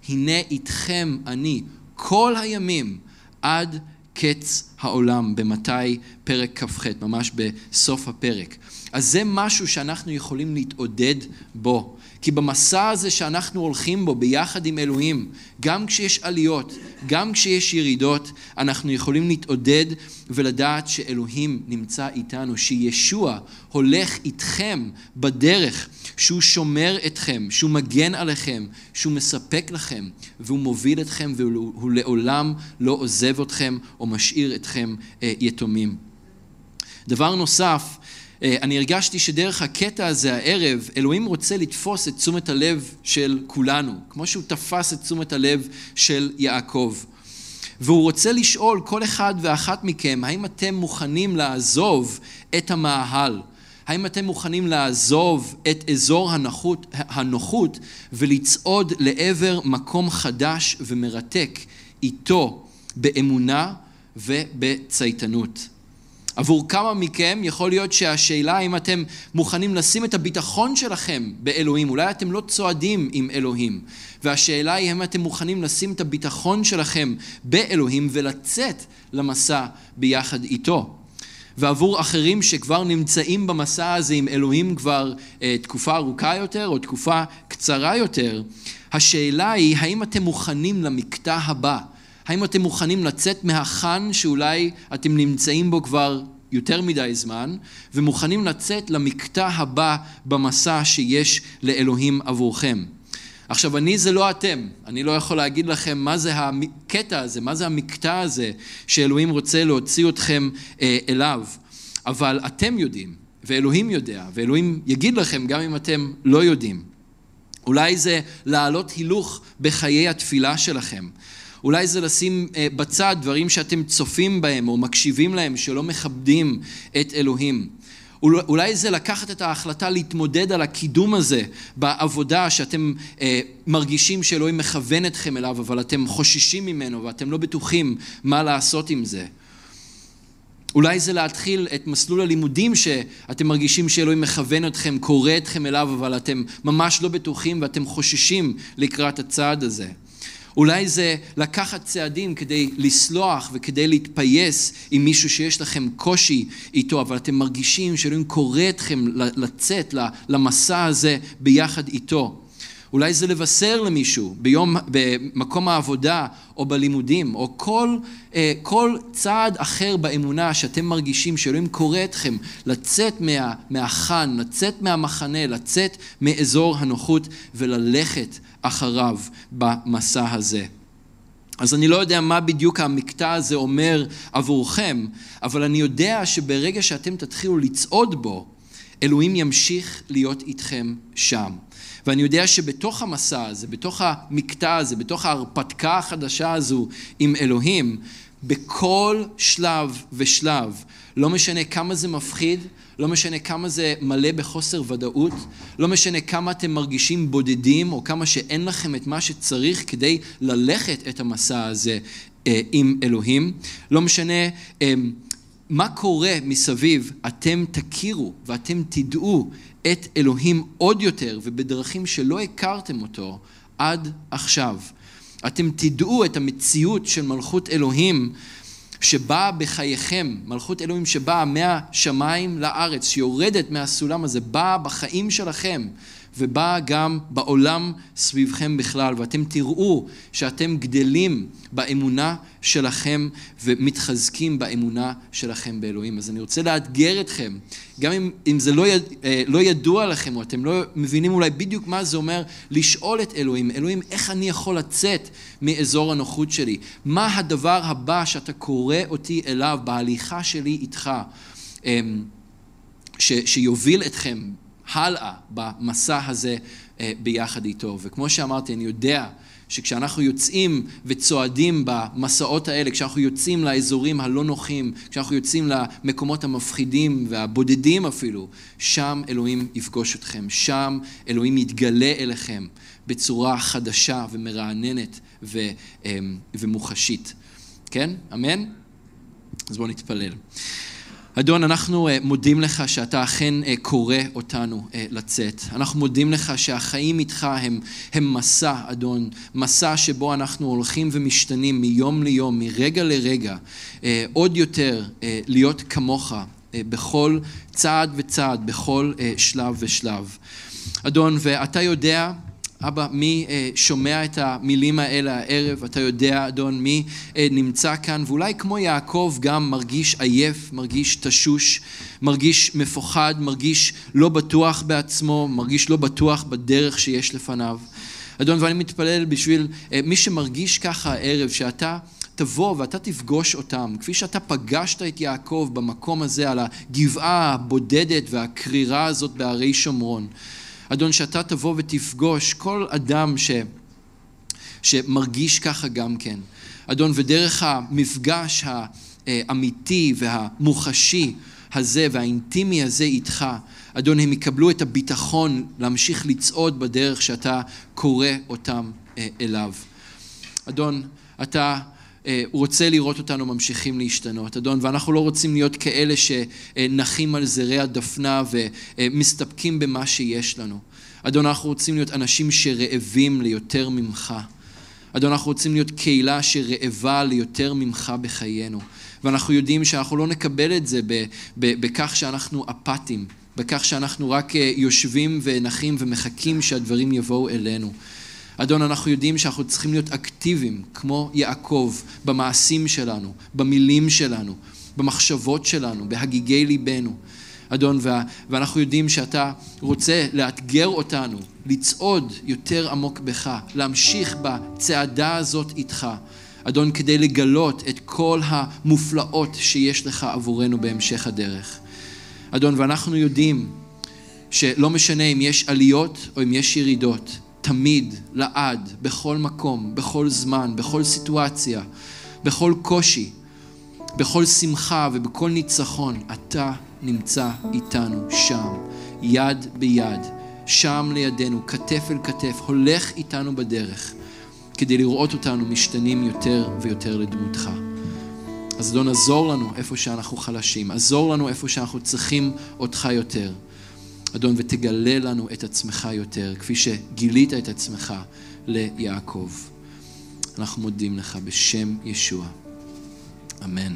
הנה איתכם אני כל הימים עד קץ העולם, במתי פרק כ"ח, ממש בסוף הפרק. אז זה משהו שאנחנו יכולים להתעודד בו. כי במסע הזה שאנחנו הולכים בו ביחד עם אלוהים, גם כשיש עליות, גם כשיש ירידות, אנחנו יכולים להתעודד ולדעת שאלוהים נמצא איתנו, שישוע הולך איתכם בדרך, שהוא שומר אתכם, שהוא מגן עליכם, שהוא מספק לכם, והוא מוביל אתכם והוא לעולם לא עוזב אתכם או משאיר אתכם אה, יתומים. דבר נוסף, אני הרגשתי שדרך הקטע הזה הערב, אלוהים רוצה לתפוס את תשומת הלב של כולנו, כמו שהוא תפס את תשומת הלב של יעקב. והוא רוצה לשאול כל אחד ואחת מכם, האם אתם מוכנים לעזוב את המאהל? האם אתם מוכנים לעזוב את אזור הנוחות, הנוחות ולצעוד לעבר מקום חדש ומרתק איתו באמונה ובצייתנות? עבור כמה מכם יכול להיות שהשאלה אם אתם מוכנים לשים את הביטחון שלכם באלוהים, אולי אתם לא צועדים עם אלוהים, והשאלה היא אם אתם מוכנים לשים את הביטחון שלכם באלוהים ולצאת למסע ביחד איתו. ועבור אחרים שכבר נמצאים במסע הזה עם אלוהים כבר אה, תקופה ארוכה יותר או תקופה קצרה יותר, השאלה היא האם אתם מוכנים למקטע הבא, האם אתם מוכנים לצאת מהחאן שאולי אתם נמצאים בו כבר יותר מדי זמן, ומוכנים לצאת למקטע הבא במסע שיש לאלוהים עבורכם. עכשיו, אני זה לא אתם, אני לא יכול להגיד לכם מה זה הקטע הזה, מה זה המקטע הזה שאלוהים רוצה להוציא אתכם אה, אליו, אבל אתם יודעים, ואלוהים יודע, ואלוהים יגיד לכם גם אם אתם לא יודעים. אולי זה להעלות הילוך בחיי התפילה שלכם. אולי זה לשים אה, בצד דברים שאתם צופים בהם או מקשיבים להם שלא מכבדים את אלוהים. אולי זה לקחת את ההחלטה להתמודד על הקידום הזה בעבודה שאתם אה, מרגישים שאלוהים מכוון אתכם אליו, אבל אתם חוששים ממנו ואתם לא בטוחים מה לעשות עם זה. אולי זה להתחיל את מסלול הלימודים שאתם מרגישים שאלוהים מכוון אתכם, קורא אתכם אליו, אבל אתם ממש לא בטוחים ואתם חוששים לקראת הצעד הזה. אולי זה לקחת צעדים כדי לסלוח וכדי להתפייס עם מישהו שיש לכם קושי איתו, אבל אתם מרגישים שאלוהים קורא אתכם לצאת למסע הזה ביחד איתו. אולי זה לבשר למישהו ביום, במקום העבודה או בלימודים, או כל, אה, כל צעד אחר באמונה שאתם מרגישים שאלוהים קורא אתכם לצאת מה, מהחאן, לצאת מהמחנה, לצאת מאזור הנוחות וללכת אחריו במסע הזה. אז אני לא יודע מה בדיוק המקטע הזה אומר עבורכם, אבל אני יודע שברגע שאתם תתחילו לצעוד בו, אלוהים ימשיך להיות איתכם שם. ואני יודע שבתוך המסע הזה, בתוך המקטע הזה, בתוך ההרפתקה החדשה הזו עם אלוהים, בכל שלב ושלב, לא משנה כמה זה מפחיד, לא משנה כמה זה מלא בחוסר ודאות, לא משנה כמה אתם מרגישים בודדים או כמה שאין לכם את מה שצריך כדי ללכת את המסע הזה אה, עם אלוהים, לא משנה אה, מה קורה מסביב, אתם תכירו ואתם תדעו את אלוהים עוד יותר ובדרכים שלא הכרתם אותו עד עכשיו. אתם תדעו את המציאות של מלכות אלוהים שבאה בחייכם, מלכות אלוהים שבאה מהשמיים לארץ, שיורדת מהסולם הזה, באה בחיים שלכם, ובאה גם בעולם סביבכם בכלל, ואתם תראו שאתם גדלים באמונה שלכם ומתחזקים באמונה שלכם באלוהים. אז אני רוצה לאתגר אתכם, גם אם, אם זה לא, יד, אה, לא ידוע לכם, או אתם לא מבינים אולי בדיוק מה זה אומר, לשאול את אלוהים, אלוהים, איך אני יכול לצאת מאזור הנוחות שלי? מה הדבר הבא שאתה קורא אותי אליו בהליכה שלי איתך? אמ, ש, שיוביל אתכם הלאה במסע הזה אה, ביחד איתו. וכמו שאמרתי, אני יודע שכשאנחנו יוצאים וצועדים במסעות האלה, כשאנחנו יוצאים לאזורים הלא נוחים, כשאנחנו יוצאים למקומות המפחידים והבודדים אפילו, שם אלוהים יפגוש אתכם, שם אלוהים יתגלה אליכם בצורה חדשה ומרעננת ו, אה, ומוחשית. כן? אמן? אז בואו נתפלל. אדון, אנחנו אה, מודים לך שאתה אכן אה, קורא אותנו אה, לצאת. אנחנו מודים לך שהחיים איתך הם, הם מסע, אדון, מסע שבו אנחנו הולכים ומשתנים מיום ליום, מרגע לרגע, עוד יותר להיות כמוך בכל צעד וצעד, בכל שלב ושלב. אדון, ואתה יודע אבא, מי אה, שומע את המילים האלה הערב? אתה יודע, אדון, מי אה, נמצא כאן, ואולי כמו יעקב גם מרגיש עייף, מרגיש תשוש, מרגיש מפוחד, מרגיש לא בטוח בעצמו, מרגיש לא בטוח בדרך שיש לפניו. אדון, ואני מתפלל בשביל אה, מי שמרגיש ככה הערב, שאתה תבוא ואתה תפגוש אותם, כפי שאתה פגשת את יעקב במקום הזה, על הגבעה הבודדת והקרירה הזאת בהרי שומרון. אדון, שאתה תבוא ותפגוש כל אדם ש, שמרגיש ככה גם כן. אדון, ודרך המפגש האמיתי והמוחשי הזה והאינטימי הזה איתך, אדון, הם יקבלו את הביטחון להמשיך לצעוד בדרך שאתה קורא אותם אה, אליו. אדון, אתה הוא רוצה לראות אותנו ממשיכים להשתנות, אדון, ואנחנו לא רוצים להיות כאלה שנחים על זרי הדפנה ומסתפקים במה שיש לנו. אדון, אנחנו רוצים להיות אנשים שרעבים ליותר ממך. אדון, אנחנו רוצים להיות קהילה שרעבה ליותר ממך בחיינו. ואנחנו יודעים שאנחנו לא נקבל את זה בכך שאנחנו אפאתיים, בכך שאנחנו רק אה, יושבים ונחים ומחכים שהדברים יבואו אלינו. אדון, אנחנו יודעים שאנחנו צריכים להיות אקטיביים, כמו יעקב, במעשים שלנו, במילים שלנו, במחשבות שלנו, בהגיגי ליבנו. אדון, ואנחנו יודעים שאתה רוצה לאתגר אותנו, לצעוד יותר עמוק בך, להמשיך בצעדה הזאת איתך. אדון, כדי לגלות את כל המופלאות שיש לך עבורנו בהמשך הדרך. אדון, ואנחנו יודעים שלא משנה אם יש עליות או אם יש ירידות, תמיד, לעד, בכל מקום, בכל זמן, בכל סיטואציה, בכל קושי, בכל שמחה ובכל ניצחון, אתה נמצא איתנו שם, יד ביד, שם לידינו, כתף אל כתף, הולך איתנו בדרך, כדי לראות אותנו משתנים יותר ויותר לדמותך. אז אדון, עזור לנו איפה שאנחנו חלשים, עזור לנו איפה שאנחנו צריכים אותך יותר. אדון, ותגלה לנו את עצמך יותר, כפי שגילית את עצמך ליעקב. אנחנו מודים לך בשם ישוע. אמן.